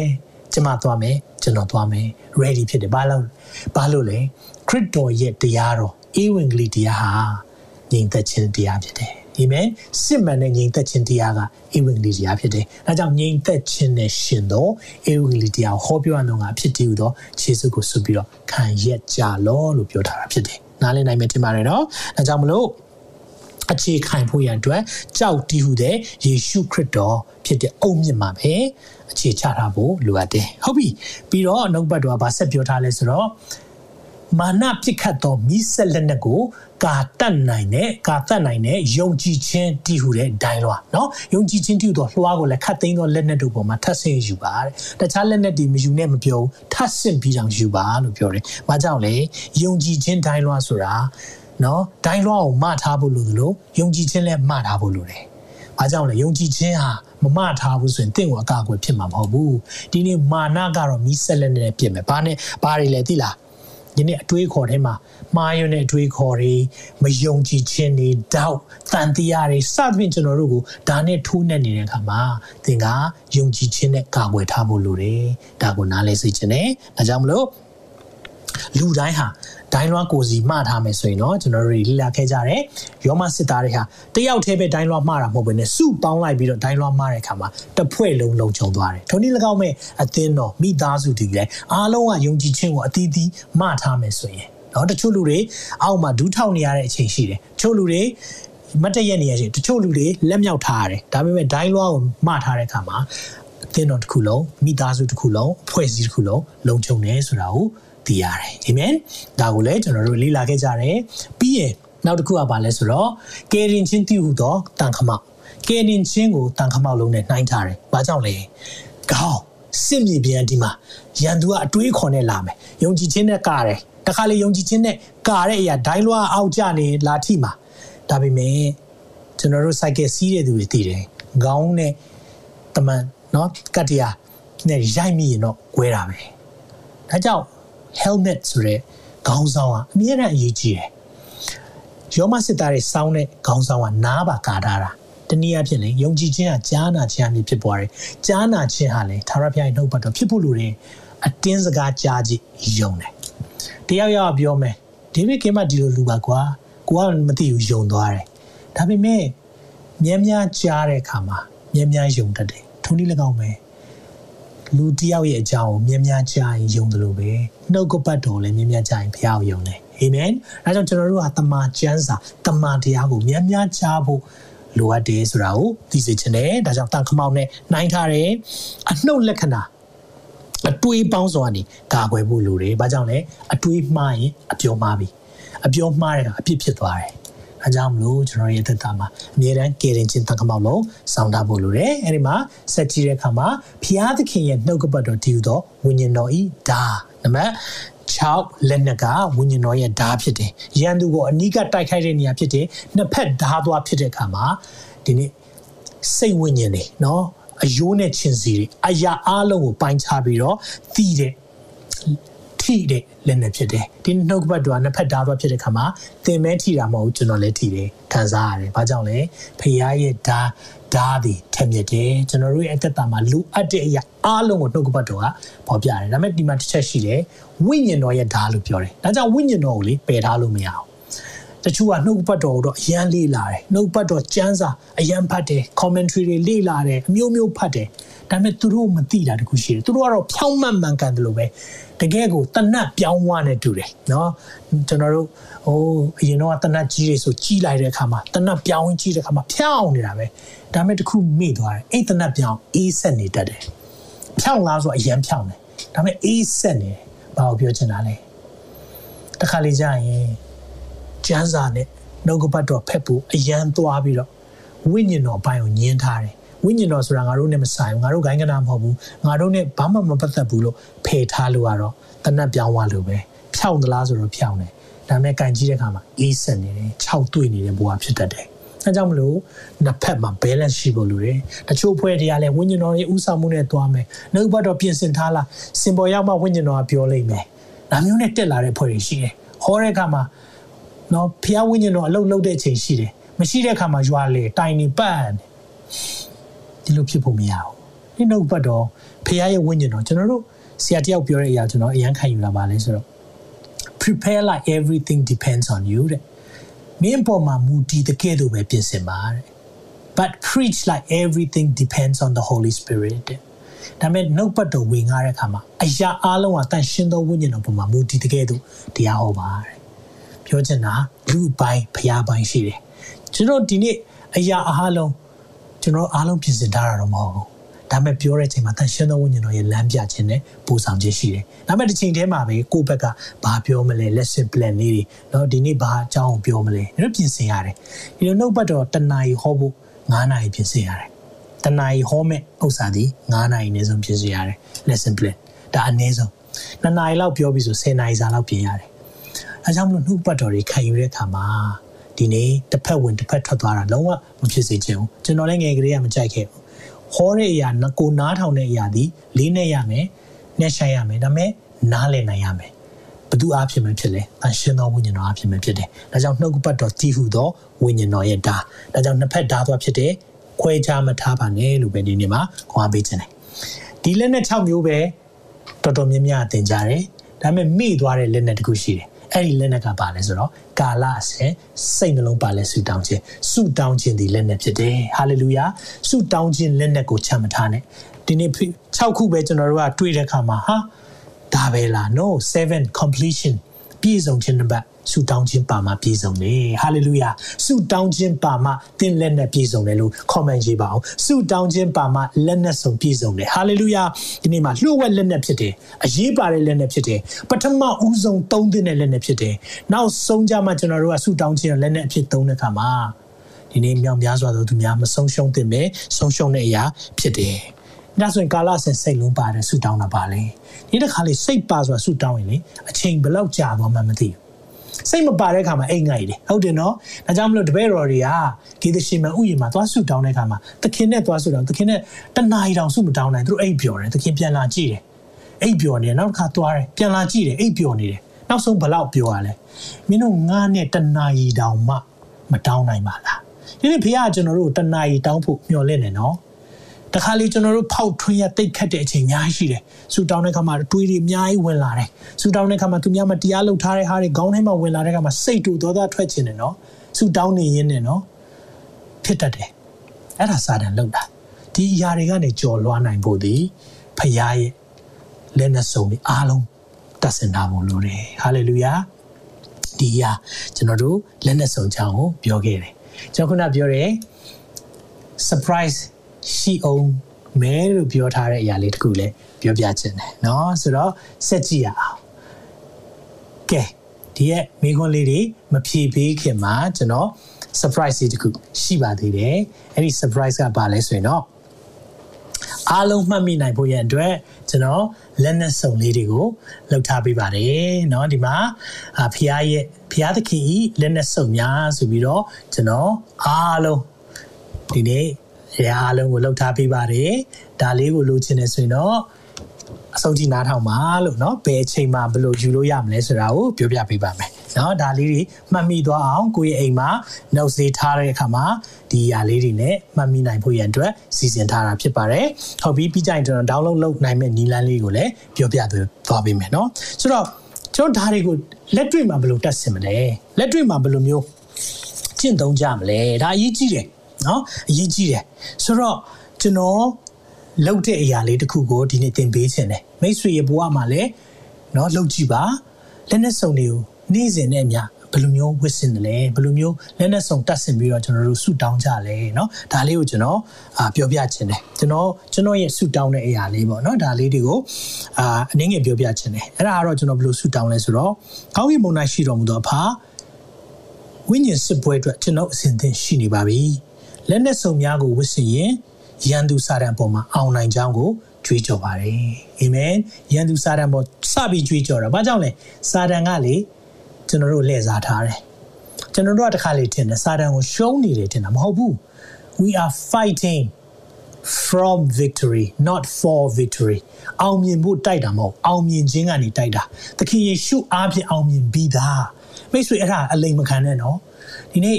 ကျွန်မသွားမယ်ကျွန်တော်သွားမယ် ready ဖြစ်တယ်ဘာလို့ဘာလို့လဲခရစ်တော်ရဲ့တရားတော်ဧဝံဂေလိတရားဟာငြိမ်သက်ခြင်းတရားဖြစ်တယ်အာမင်စစ်မှန်တဲ့ငြိမ်သက်ခြင်းတရားကဧဝံဂေလိတရားဖြစ်တယ်။ဒါကြောင့်ငြိမ်သက်ခြင်းနဲ့ရှင်သောဧဝံဂေလိတရားဟောပြောရအောင်ကဖြစ်တည်ဟူသောခြေစွပ်ကိုဆွပြီးတော့ခံရက်ကြလောလို့ပြောထားတာဖြစ်တယ်။ နားလည်နိုင်မယ်ထင်ပါတယ်နော်။ဒါကြောင့်မလို့အခြေခံဖို့ရန်အတွက်ကြောက်တည်ဟူတဲ့ယေရှုခရစ်တော်ဖြစ်တဲ့အုံမြင့်မှာပဲအခြေချထားဖို့လိုအပ်တယ်။ဟုတ်ပြီ။ပြီးတော့နှုတ်ပတ်တော်ကဆက်ပြောထားလဲဆိုတော့ မာနပြစ်ခတ်သောမိဆက်လက်နက်ကိုကာတတ်နိုင်တဲ့ကာတတ်နိုင်တဲ့ယုံကြည်ခြင်းတည်ဟူတဲ့ဒိုင်းလွားเนาะယုံကြည်ခြင်းတည်ဟူသောလွှားကိုလည်းခတ်သိမ်းသောလက်နက်တို့ပေါ်မှာထပ်ဆင့်ယူပါတဲ့တခြားလက်နက်တွေမယူနဲ့မပြောဘူးထပ်ဆင့်ပြီးအောင်ယူပါလို့ပြောတယ်။ဘာကြောင့်လဲယုံကြည်ခြင်းဒိုင်းလွားဆိုတာเนาะဒိုင်းလွားကိုမထားဖို့လိုသလိုယုံကြည်ခြင်းလည်းမထားဖို့လိုတယ်။ဘာကြောင့်လဲယုံကြည်ခြင်းဟာမမထားဘူးဆိုရင်တင့်ကိုအကာအကွယ်ဖြစ်မှာမဟုတ်ဘူး။ဒီနေ့မာနကတော့မီးဆက်လက်နဲ့ပြစ်မယ်။ဘာနဲ့ဘာတွေလဲသိလား။ ဒီနေ့အတွေးခေါ်ထဲမှာမှားယွင်းတဲ့အတွေးခေါ်တွေမယုံကြည်ခြင်းတွေတောက်တန်တရားတွေစသဖြင့်ကျွန်တော်တို့ကိုဒါနဲ့ထိုးနှက်နေတဲ့အခါမှာသင်ကယုံကြည်ခြင်းနဲ့ကာကွယ်ထားဖို့လိုတယ်ဒါကိုနားလဲစေခြင်းနဲ့ဒါကြောင့်မလို့လူတိုင်းဟာ ဒိုင်းလွှားကိုစီမှားထားမယ်ဆိုရင်တော့ကျွန်တော်တို့လေ့လာခဲ့ကြတယ်ယောမစစ်သားတွေဟာတယောက်တည်းပဲဒိုင်းလွှားမှားတာမဟုတ်ဘဲနဲ့စုပေါင်းလိုက်ပြီးတော့ဒိုင်းလွှားမှားတဲ့အခါမှာတစ်ဖွဲ့လုံးလုံးချုံသွားတယ်ထိုနည်း၎င်းမဲ့အသင်းတော်မိသားစုတွေလည်းအားလုံးကယုံကြည်ခြင်းကိုအသီးသီးမှားထားမယ်ဆိုရင်နော်တချို့လူတွေအောက်မှာဒူးထောက်နေရတဲ့အချိန်ရှိတယ်တချို့လူတွေမတ်တရက်နေရချင်းတချို့လူတွေလက်မြောက်ထားရတယ်ဒါပေမဲ့ဒိုင်းလွှားကိုမှားထားတဲ့အခါမှာအသင်းတော်တစ်ခုလုံးမိသားစုတစ်ခုလုံးအဖွဲ့အစည်းတစ်ခုလုံးလုံခြုံတယ်ဆိုတာကို သိရတယ်အာမင်ဒါကိုလည်းကျွန်တော်တို့လေ့လာခဲ့ကြတယ်ပြီးရင်နောက်တစ်ခုကဘာလဲဆိုတော့ကယ်ရင်ချင်းတည်ဟူသောတန်ခမောက်ကယ်ရင်ချင်းကိုတန်ခမောက်လုံးနဲ့နှိုင်းထားတယ်ဘာကြောင့်လဲကောင်းစစ်မြေပြန်ဒီမှာရန်သူကအတွေးခေါ်နဲ့လာမယ်ယုံကြည်ခြင်းနဲ့ကာတယ်တခါလေယုံကြည်ခြင်းနဲ့ကာတဲ့အရာဒိုင်းလွှားအောက်ကျနေလာထိမှာဒါပေမဲ့ကျွန်တော်တို့ cycle စီးတဲ့သူတွေသိတယ်ခေါင်းနဲ့တမန်เนาะကတ္တရာနဲ့ရိုက်မိရင်တော့꿰တာပဲဒါကြောင့် helmet ဆိုတဲ့ခေါင်းဆောင်ကအမြဲတမ်းအရေးကြီးတယ်။ယောမစစ်သားတွေစောင်းတဲ့ခေါင်းဆောင်ကနားပါကာထားတာ။တနည်းအားဖြင့်လေယုံကြည်ခြင်းကကြားနာခြင်းအမြင်ဖြစ်ပေါ်တယ်။ကြားနာခြင်းဟာလေသာရဖျားရဲ့နှုတ်ပတ်တော်ဖြစ်ဖို့လိုတယ်။အတင်းစကားကြားကြည့်ယုံတယ်။တယောက်ယောက်ပြောမယ်။ဒေးဗစ်ကင်မဒီလိုလူပါကွာ။ကိုကမသိဘူးယုံသွားတယ်။ဒါပေမဲ့မြဲမြားကြားတဲ့အခါမှာမြဲမြားယုံတတ်တယ်။ထုံးနည်း၎င်းပဲ။ လူတယောက်ရဲ့အကြောင်းကိုမြင်များကြရင်ယုံတယ်လို့ပဲနှုတ်ကပတ်တော်လည်းမြင်များကြရင်ဘုရားကိုယုံတယ်အာမင်အဲကြောင့်ကျွန်တော်တို့ကတမန်ကျမ်းစာတမန်တရားကိုမြင်များကြားဖို့လိုအပ်တယ်ဆိုတာကိုသိစေချင်တယ်ဒါကြောင့်တန်ခမောက်နဲ့နိုင်ထားတယ်အနှုတ်လက္ခဏာအတွေးပေါင်းစွာနေကာကွယ်ဖို့လိုတယ်။ဘာကြောင့်လဲအတွေးမှားရင်အပြောမှားပြီ။အပြောမှားတဲ့ကအပြစ်ဖြစ်သွားတယ်။ အဲကြောင့်မလို့ကျွန်တော်ရဲ့သက်တာမှာအမြဲတမ်းကယ်ရင်ချင်းတက္ကမောက်လုံးစောင့်တဖို့လိုတယ်အဲဒီမှာဆက်ကြည့်တဲ့အခါမှာဖျားသခင်ရဲ့နှုတ်ကပတ်တော်တည်ယူသောဝိညာဉ်တော်ဤဒါနံပါတ်6လက်နက်ကဝိညာဉ်တော်ရဲ့ဓာဖြစ်တယ်။ရန်သူကိုအနီးကတိုက်ခိုက်တဲ့နေရာဖြစ်တယ်။နှစ်ဖက်ဓာသွားဖြစ်တဲ့အခါမှာဒီနေ့စိတ်ဝိညာဉ်တွေနော်အယိုးနဲ့ချင်းစီတွေအရာအလုံးကိုပိုင်းခြားပြီးတော့သီးတဲ့ ထိတဲ့လက်နဲ့ဖြစ်တယ်ဒီနှုတ်ကပတ်တော်ကနှစ်ဖက်ဓာတ်သွားဖြစ်တဲ့ခါမှာသင်မဲထိတာမဟုတ်ဘူးကျွန်တော်လည်းထိတယ်ခံစားရတယ်ဘာကြောင့်လဲဖခင်ရဲ့ဓာတ်ဓာတ်ဒီထက်မြက်တယ်ကျွန်တော်တို့ရဲ့အသက်တာမှာလူအပ်တဲ့အရာအားလုံးကိုနှုတ်ကပတ်တော်ကပေါ်ပြတယ်ဒါပေမဲ့ဒီမှာတစ်ချက်ရှိတယ်ဝိညာဉ်တော်ရဲ့ဓာတ်လို့ပြောတယ်ဒါကြောင့်ဝိညာဉ်တော်ကိုလေပယ်ထားလို့မရအောင်တချို့ကနှုတ်ပတ်တော်ကိုတော့အရန်လေးလာတယ်နှုတ်ပတ်တော်ကျမ်းစာအရန်ဖတ်တယ် commentary တွေလေးလာတယ်အမျိုးမျိုးဖတ်တယ်ဒါပေမဲ့သူတို့မသိတာတခုရှိတယ်သူတို့ကတော့ဖြောင်းမှန်မှန်ကန်တယ်လို့ပဲ တကယ်ကိုတနတ်ပြောင်းဝနဲ့တူတယ်နော်ကျွန်တော်တို့ဟိုအရင်တော့တနတ်ကြီးတွေဆိုကြီးလိုက်တဲ့အခါမှာတနတ်ပြောင်းကြီးတဲ့အခါမှာဖြောင်းနေတာပဲဒါပေမဲ့တခုမေ့သွားတယ်အဲ့တနတ်ပြောင်းအေးဆက်နေတတ်တယ်ဖြောင်းလားဆိုအရန်ဖြောင်းတယ်ဒါပေမဲ့အေးဆက်နေတယ်ဘာကိုပြောချင်တာလဲတခါလေကြာရင်ကျန်းစာနဲ့နှုတ်ကပတ်တော်ဖက်ဖို့အရန်သွားပြီးတော့ဝိညာဉ်တော်ဘိုင်းကိုညင်းထားတယ် ဝိညာဉ်တော်ဆိုတာငါတို့နဲ့မဆိုင်ဘူးငါတို့ဂိုင်းကနာမဟုတ်ဘူးငါတို့နဲ့ဘာမှမပတ်သက်ဘူးလို့ဖယ်ထားလို့ကတော့တနတ်ပြောင်းသွားလို့ပဲဖြောင်းသလားဆိုတော့ဖြောင်းတယ်ဒါပေမဲ့ကန်ကြီးတဲ့ခါမှာအေးစက်နေတယ်ခြောက်တွေ့နေတဲ့ဘဝဖြစ်တတ်တယ်အဲကြောင့်မလို့နှစ်ဖက်မှာ balance ရှိဖို့လိုတယ်တချို့ဖွဲ့တွေကလည်းဝိညာဉ်တော်ရဲ့ဥဆောင်မှုနဲ့တွားမယ်နှုတ်ဘတ်တော်ပြင်ဆင်ထားလားစင်ပေါ်ရောက်မှဝိညာဉ်တော်ကပြောလိမ့်မယ်ဒါမျိုးနဲ့တက်လာတဲ့ဖွဲ့တွေရှိတယ်ဟောတဲ့အခါမှာနော်ဖျားဝိညာဉ်တော်အလုတ်လုတ်တဲ့အချိန်ရှိတယ်မရှိတဲ့အခါမှာရွာလေတိုင်နေပတ် ဒီလိုဖြစ်ဖို့မရဘူးဒီနှုတ်ဘတ်တော်ဖျားရဲ့ဝိညာဉ်တော်ကျွန်တော်တို့ဆရာတယောက်ပြောတဲ့အရာကျွန်တော်အရန်ခံယူလာပါလဲဆိုတော့ prepare like everything depends on you တဲ့မင်းပေါ်မှာမူတည်တဲ့ကဲ့သို့ပဲပြင်ဆင်ပါတဲ့ but preach like everything depends on the holy spirit တဲ့ဒါမဲ့နှုတ်ပတ်တော်ဝင်ကားတဲ့အခါမှာအရာအလုံးကတန်ရှင်းသောဝိညာဉ်တော်ပေါ်မှာမူတည်တဲ့ကဲ့သို့တရားဟောပါတဲ့ပြောချင်တာလူပိုင်းဖျားပိုင်းရှိတယ်ကျွန်တော်ဒီနေ့အရာအလုံး ကျွန်တော်အားလုံးပြင်ဆင်ထားတာတော့မဟုတ်ဘူးဒါပေမဲ့ပြောတဲ့အချိန်မှာတန်ရှင်းသောဝိညာဉ်တော်ရဲ့လမ်းပြခြင်းနဲ့ပို့ဆောင်ခြင်းရှိတယ်။ဒါပေမဲ့ဒီချိန်ထဲမှာပဲကိုယ့်ဘက်ကဘာပြောမလဲ lesson plan လေးတွေနော်ဒီနေ့ဘာအကြောင်းကိုပြောမလဲညတို့ပြင်ဆင်ရတယ်။ဒီလိုနှုတ်ပတ်တော်တဏှာကြီးဟောဖို့9နာရီပြင်ဆင်ရတယ်။တဏှာကြီးဟောမဲ့ဥစ္စာဒီ9နာရီနေဆုံးပြင်ဆင်ရတယ် lesson plan ဒါအနည်းဆုံး2နာရီလောက်ပြောပြီးဆို10နာရီစာလောက်ပြင်ရတယ်။အဲကြောင့်မလို့နှုတ်ပတ်တော်တွေခံယူတဲ့အခါမှာ ဒီနေ့တစ်ဖက်ဝင်တစ်ဖက်ထွက်သွားတာလုံးဝမဖြစ်စေချင်ဘူးကျွန်တော်လည်းငယ်ကလေးကမကြိုက်ခဲ့ဘူးဟောတဲ့အရာကိုနားထောင်တဲ့အရာဒီလေးနဲ့ရမယ်နှက်ဆိုင်ရမယ်ဒါပေမဲ့နားလည်နိုင်ရမယ်ဘသူအားဖြင့်မဖြစ်လဲအရှင်သောဝိညာဉ်တော်အားဖြင့်မဖြစ်တယ်ဒါကြောင့်နှုတ်ကပတ်တော်တည်ဟုသောဝိညာဉ်တော်ရဲ့ဓာဒါကြောင့်နှစ်ဖက်ဓာသွားဖြစ်တဲ့ခွဲခြားမထားပါနဲ့လို့ပဲဒီနေ့မှာခွန်အားပေးခြင်းတယ်ဒီလက်နဲ့6မျိုးပဲတော်တော်များများသင်ကြတယ်ဒါပေမဲ့မိသွားတဲ့လက်နဲ့တခုရှိတယ် အဲ့ဒီလက်နဲ့ကပါလဲဆိုတော့ကာလအစဉ်စိတ်နှလုံးပါလဲဆူတောင်းခြင်းဆူတောင်းခြင်းဒီလက်နဲ့ဖြစ်တယ်ဟာလေလုယာဆူတောင်းခြင်းလက်နဲ့ကိုချမ်းမထားနဲ့ဒီနေ့6ခုပဲကျွန်တော်တို့ကတွေ့တဲ့အခါမှာဟာဒါပဲလား no 7 completion ပြည့်စုံခြင်းတစ်ပတ် ဆုတောင်းခြင်းပါမှပြည့်စုံတယ်ဟာလေလုယာဆုတောင်းခြင်းပါမှတင်းလက်နဲ့ပြည့်စုံတယ်လို့ comment ရေးပါအောင်ဆုတောင်းခြင်းပါမှလက်နဲ့စုံပြည့်စုံတယ်ဟာလေလုယာဒီနေ့မှာလှုပ်ဝက်လက်နဲ့ဖြစ်တယ်အရေးပါတဲ့လက်နဲ့ဖြစ်တယ်ပထမဦးဆုံးသုံးသင့်တဲ့လက်နဲ့ဖြစ်တယ်နောက်ဆုံးကြမှာကျွန်တော်တို့ကဆုတောင်းခြင်းလက်နဲ့အဖြစ်သုံးတဲ့အခါမှာဒီနေ့မြောင်များစွာသောသူများမဆုံးရှုံးသင့်ပဲဆုံးရှုံးတဲ့အရာဖြစ်တယ်ဒါဆိုရင်ကာလဆင်စိတ်လုံးပါတယ်ဆူတောင်းတာပါလေဒီတစ်ခါလေးစိတ်ပါဆိုတာဆူတောင်းရင်လေအချိန်ဘယ်လောက်ကြာသွားမှမသိဘူး စိတ်မပါတဲ့ခါမှာအိမ်ငိုက်တယ်ဟုတ်တယ်နော်ဒါကြောင့်မလို့တပည့်တော်တွေကဂေဒရှင်မဥယျာဉ်မှာသွားဆူတောင်းတဲ့ခါမှာသခင်နဲ့သွားဆူတောင်းသခင်နဲ့တနာရီတောင်ဆူမတောင်းနိုင်သူတို့အိပ်ပျော်တယ်သခင်ပြန်လာကြည့်တယ်အိပ်ပျော်နေတယ်နောက်တစ်ခါသွားတယ်ပြန်လာကြည့်တယ်အိပ်ပျော်နေတယ်နောက်ဆုံးဘလောက်ပျော်ရလဲမင်းတို့ငါးနဲ့တနာရီတောင်မှမတောင်းနိုင်ပါလားဒီနေ့ဖေကကျွန်တော်တို့တနာရီတောင်းဖို့မျှော်လင့်နေနော် တခါလေကျွန်တော်တို့ဖောက်ထွင်းရတိတ်ခတ်တဲ့အချိန်အများကြီးရှိတယ်။ဆူတောင်းတဲ့ခါမှာတွေးတွေအများကြီးဝင်လာတယ်။ဆူတောင်းတဲ့ခါမှာသူများမတရားလုပ်ထားတဲ့ဟာတွေခေါင်းထဲမှာဝင်လာတဲ့ခါမှာစိတ်တူသောသားထွက်ခြင်းတယ်နော်။ဆူတောင်းနေရင်းနဲ့နော်ဖြစ်တတ်တယ်။အဲ့ဒါစာတန်လုပ်တာ။ဒီအရာတွေကနေကြော်လွှားနိုင်ဖို့ဒီဖခင်ရဲ့လက်နဲ့စုံပြီးအားလုံးတတ်စင်တာဖို့လိုတယ်။ဟာလေလုယာ။ဒီအရာကျွန်တော်တို့လက်နဲ့စုံချောင်းကိုပြောခဲ့တယ်။ကျွန်တော်ခုနပြောတယ် surprise ရှိအောင်မဲလို့ပြောထားတဲ့အရာလေးတခုလည်းပြောပြခြင်းတယ်เนาะဆိုတော့ဆက်ကြည့်ရအောင်ကဲဒီရဲ့မိခွန်းလေးတွေမဖြေပေးခင်မှာကျွန်တော် surprise လေးတခုရှိပါသေးတယ်အဲ့ဒီ surprise ကဘာလဲဆိုရင်တော့အားလုံးမှတ်မိနိုင်ဖို့ရအတွက်ကျွန်တော်လက်နက်စုံလေးတွေကိုလှုပ်ထားပေးပါတယ်เนาะဒီမှာဖျားရဲ့ဖျားသခင်ဤလက်နက်စုံများဆိုပြီးတော့ကျွန်တော်အားလုံးဒီနေ့ ရအားလုံးကိုလှုပ်ထားပေးပါတယ်ဒါလေးကိုလိုချင်နေဆိုရင်တော့အဆုံးထိနားထောင်ပါလို့เนาะဘယ်အချိန်မှဘယ်လိုယူလို့ရမလဲဆိုတာကိုပြောပြပေးပါမယ်เนาะဒါလေးတွေမှတ်မိသွားအောင်ကိုယ့်ရဲ့အိမ်မှာ note စေးထားတဲ့အခါမှာဒီຢာလေးတွေနဲ့မှတ်မိနိုင်ဖို့ရန်အတွက်စီစဉ်ထားတာဖြစ်ပါတယ်ဟုတ်ပြီပြီးကြရင်ကျွန်တော် download လုပ်နိုင်မယ့်နည်းလမ်းလေးကိုလည်းပြောပြသွားပေးမယ်เนาะဆိုတော့ကျွန်တော်ဒါတွေကိုလက်တွေ့မှာဘယ်လိုတက်ဆင်မလဲလက်တွေ့မှာဘယ်လိုမျိုးကျင့်သုံးကြမလဲဒါအရေးကြီးတယ် နော်အရေးကြီးတယ်ဆိုတော့ကျွန်တော်လုပ်တဲ့အရာလေးတစ်ခုကိုဒီနေ့သင်ပေးခြင်းတယ်မိတ်ဆွေရဲ့ဘဝမှာလည်းနော်လုပ်ကြည့်ပါလက်နဲ့စုံတွေကိုနေ့စဉ်နဲ့အများဘယ်လိုမျိုးဝစ်စင်တယ်လဲဘယ်လိုမျိုးလက်နဲ့စုံတတ်ဆင်ပြီးတော့ကျွန်တော်တို့ဆူတောင်းကြလဲเนาะဒါလေးကိုကျွန်တော်အာပြောပြခြင်းတယ်ကျွန်တော်ကျွန်တော်ရဲ့ဆူတောင်းတဲ့အရာလေးပေါ့เนาะဒါလေးတွေကိုအာအနည်းငယ်ပြောပြခြင်းတယ်အဲ့ဒါကတော့ကျွန်တော်ဘယ်လိုဆူတောင်းလဲဆိုတော့ကောင်းကင်ဘုံ၌ရှိတော်မူသောအဖဝိညာဉ်စစ်ပွဲအတွက်ကျွန်တော်အစဉ်သင်ရှိနေပါပြီ လက်နဲ့စုံများကိုဝစ်စင်ရင်ယယန်သူစာတန်ပေါ်မှာအောင်နိုင်ကြောင်းကိုကြွေးကြော်ပါတယ်အာမင်ယန်သူစာတန်ပေါ်စပြီးကြွေးကြော်တာဘာကြောင့်လဲစာတန်ကလေကျွန်တော်တို့လှည့်စားထားတယ်ကျွန်တော်တို့ကတခါလေထင်တယ်စာတန်ကိုရှုံးနေတယ်ထင်တာမဟုတ်ဘူး we are fighting from victory not for victory အောင်မြင်ဖို့တိုက်တာမဟုတ်အောင်မြင်ခြင်းကနေတိုက်တာသခင်ယေရှုအားဖြင့်အောင်မြင်ပြီးသားမိတ်ဆွေအဲ့ဒါအလိမ်မခံနဲ့နော်ဒီနေ့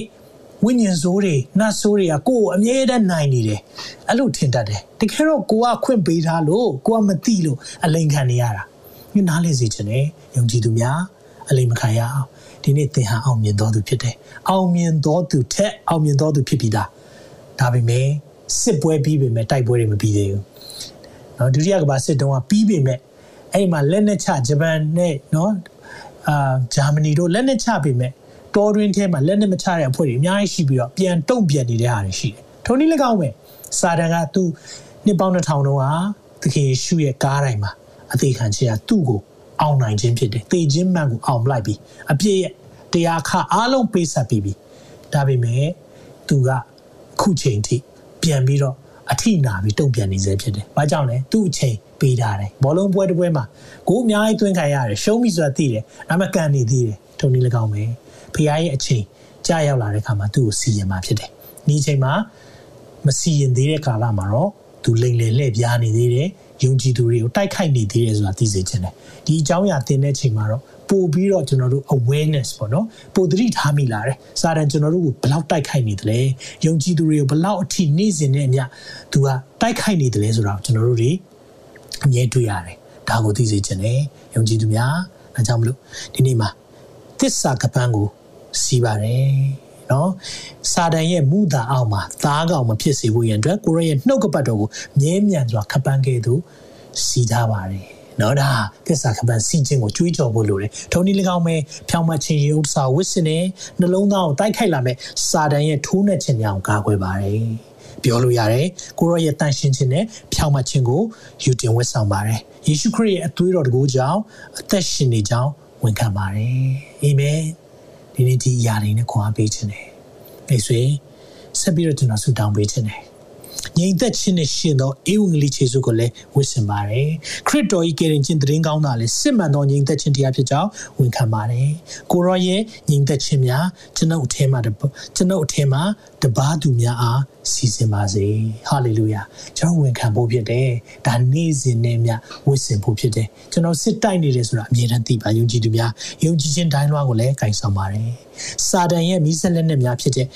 ဝိညာဉ်ဆိုးတွေနတ်ဆိုးတွေကကိုယ်အမြဲတမ်းနိုင်နေတယ်အဲ့လိုထင်တတ်တယ်တကယ်တော့ကိုကခွင့်ပေးထားလို့ကိုကမသိလို့အလိမ်ခံနေရတာညနားလေစေခြင်းနဲ့ယုံကြည်သူများအလိမ်မခံရအောင်ဒီနေ့သင်ဟာအောင်မြင်တော်သူဖြစ်တယ်အောင်မြင်တော်သူထက်အောင်မြင်တော်သူဖြစ်ပြီးသားဒါပေမဲ့စစ်ပွဲပြီးပေမဲ့တိုက်ပွဲတွေမပြီးသေးဘူးเนาะဒုတိယကမ္ဘာစစ်တုန်းကပြီးပေမဲ့အဲ့မှာလက်နက်ချဂျပန်နဲ့เนาะအာဂျာမနီတို့လက်နက်ချပေမဲ့ တောတွင်းထဲမှာလက်နက်မချတဲ့အဖွဲ့တွေအများကြီးရှိပြီးတော့ပြန်တုံ့ပြန်နေတဲ့ဟာတွေရှိတယ်။ထုံနည်း၎င်းပဲစာတန်ကသူနှစ်ပေါင်း2000တုန်းကသခင်ယေရှုရဲ့ကားတိုင်းမှာအသေးခံခြင်းကသူ့ကိုအောင်နိုင်ခြင်းဖြစ်တယ်။သေခြင်းမှန်ကိုအောင်လိုက်ပြီးအပြည့်ရဲ့တရားခအားလုံးပေးဆက်ပြီးပြီ။ဒါပေမဲ့သူကခုချိန်ထိပြန်ပြီးတော့အထိနာပြီးတုံ့ပြန်နေစေဖြစ်တယ်။ဘာကြောင့်လဲသူ့အချိန်ပေးထားတယ်။ဘောလုံးပွဲတစ်ပွဲမှာကိုအများကြီးသွင်းခံရတယ်ရှုံးပြီဆိုတာသိတယ်။ဒါမှကန်နေသေးတယ်။ထုံနည်း၎င်းပဲ။ ဖခင်ရဲ့အချိန်ကြာရောက်လာတဲ့အခါမှာသူ့ကိုစီရင်มาဖြစ်တယ်။ဒီအချိန်မှာမစီရင်သေးတဲ့ကာလမှာတော့သူလိမ်လည်လှည့်ပြားနေသေးတယ်။ယုံကြည်သူတွေကိုတိုက်ခိုက်နေသေးတယ်ဆိုတာသိစေချင်တယ်။ဒီအကြောင်းအရာသင်တဲ့ချိန်မှာတော့ပို့ပြီးတော့ကျွန်တော်တို့ awareness ပေါ့နော်ပို့သတိထားမိလာတယ်စာတန်ကျွန်တော်တို့ကိုဘလောက်တိုက်ခိုက်နေတယ်လဲယုံကြည်သူတွေကိုဘလောက်အထိနေစဉ်နဲ့အမျှသူကတိုက်ခိုက်နေတယ်လဲဆိုတော့ကျွန်တော်တို့တွေအမြဲတွေ့ရတယ်ဒါကိုသိစေချင်တယ်ယုံကြည်သူများအဲကြောင့်မလို့ဒီနေ့မှာသစ္စာကပန်းကို စီးပါတယ်နော်စာတန်ရဲ့မူတာအောက်မှာသားကောင်မဖြစ်စေဖို့ရန်အတွက်ကိုရရဲ့နှုတ်ကပတ်တော်ကိုမြဲမြံစွာခပန်းခဲ့သူစီးထားပါတယ်နော်ဒါသစ္စာခပန်းစီခြင်းကိုကြွေးကြော်ဖို့လိုတယ်ထုံဒီ၎င်းပဲဖြောင်းမခြင်းရုပ်စာဝစ်စင်နဲ့နှလုံးသားကိုတိုက်ခိုက်လာမဲ့စာတန်ရဲ့ထိုးနှက်ခြင်းများကိုကာကွယ်ပါတယ်ပြောလို့ရတယ်ကိုရောရဲ့တန်ရှင်းခြင်းနဲ့ဖြောင်းမခြင်းကိုယူတင်ဝတ်ဆောင်ပါတယ်ယေရှုခရစ်ရဲ့အသွေးတော်တကူကြောင့်အသက်ရှင်နေကြောင်းဝန်ခံပါတယ်အာမင် ဒီနေ့ဒီအရာတွေနဲ့ခွန်အားပေးခြင်းတယ်မိတ်ဆွေဆက်ပြီးတော့ကျွန်တော်ဆုတောင်းပေးခြင်းတယ်ငြိမ်သက်ခြင်းနဲ့ရှင်သောဧဝံဂေလိခြေဆုကိုလည်းဝတ်ဆင်ပါတယ်ခရစ်တော်၏ကယ်တင်ခြင်းတည်င်းကောင်းတာလည်းစစ်မှန်သောငြိမ်သက်ခြင်းတရားဖြစ်ကြောင်းဝန်ခံပါတယ်ကိုရောရဲ့ငြိမ်သက်ခြင်းများကျွန်ုပ်အထင်းမှာကျွန်ုပ်အထင်းမှာတပါးသူများအားစီစဉ်ပါစေဟာလေလုယာကျွန်တော်ဝန်ခံဖို့ဖြစ်တယ်ဒါနေ့စဉ်နဲ့မြဝတ်ဆင်ဖို့ဖြစ်တယ်ကျွန်တော်စစ်တိုက်နေတယ်ဆိုတာအမြဲတမ်းသိပါယုံကြည်သူများယုံကြည်ခြင်းတိုင်းလွှားကိုလည်းကင်ဆောင်ပါတယ်စာတန်ရဲ့မိဆက်လက်နဲ့များဖြစ်တဲ့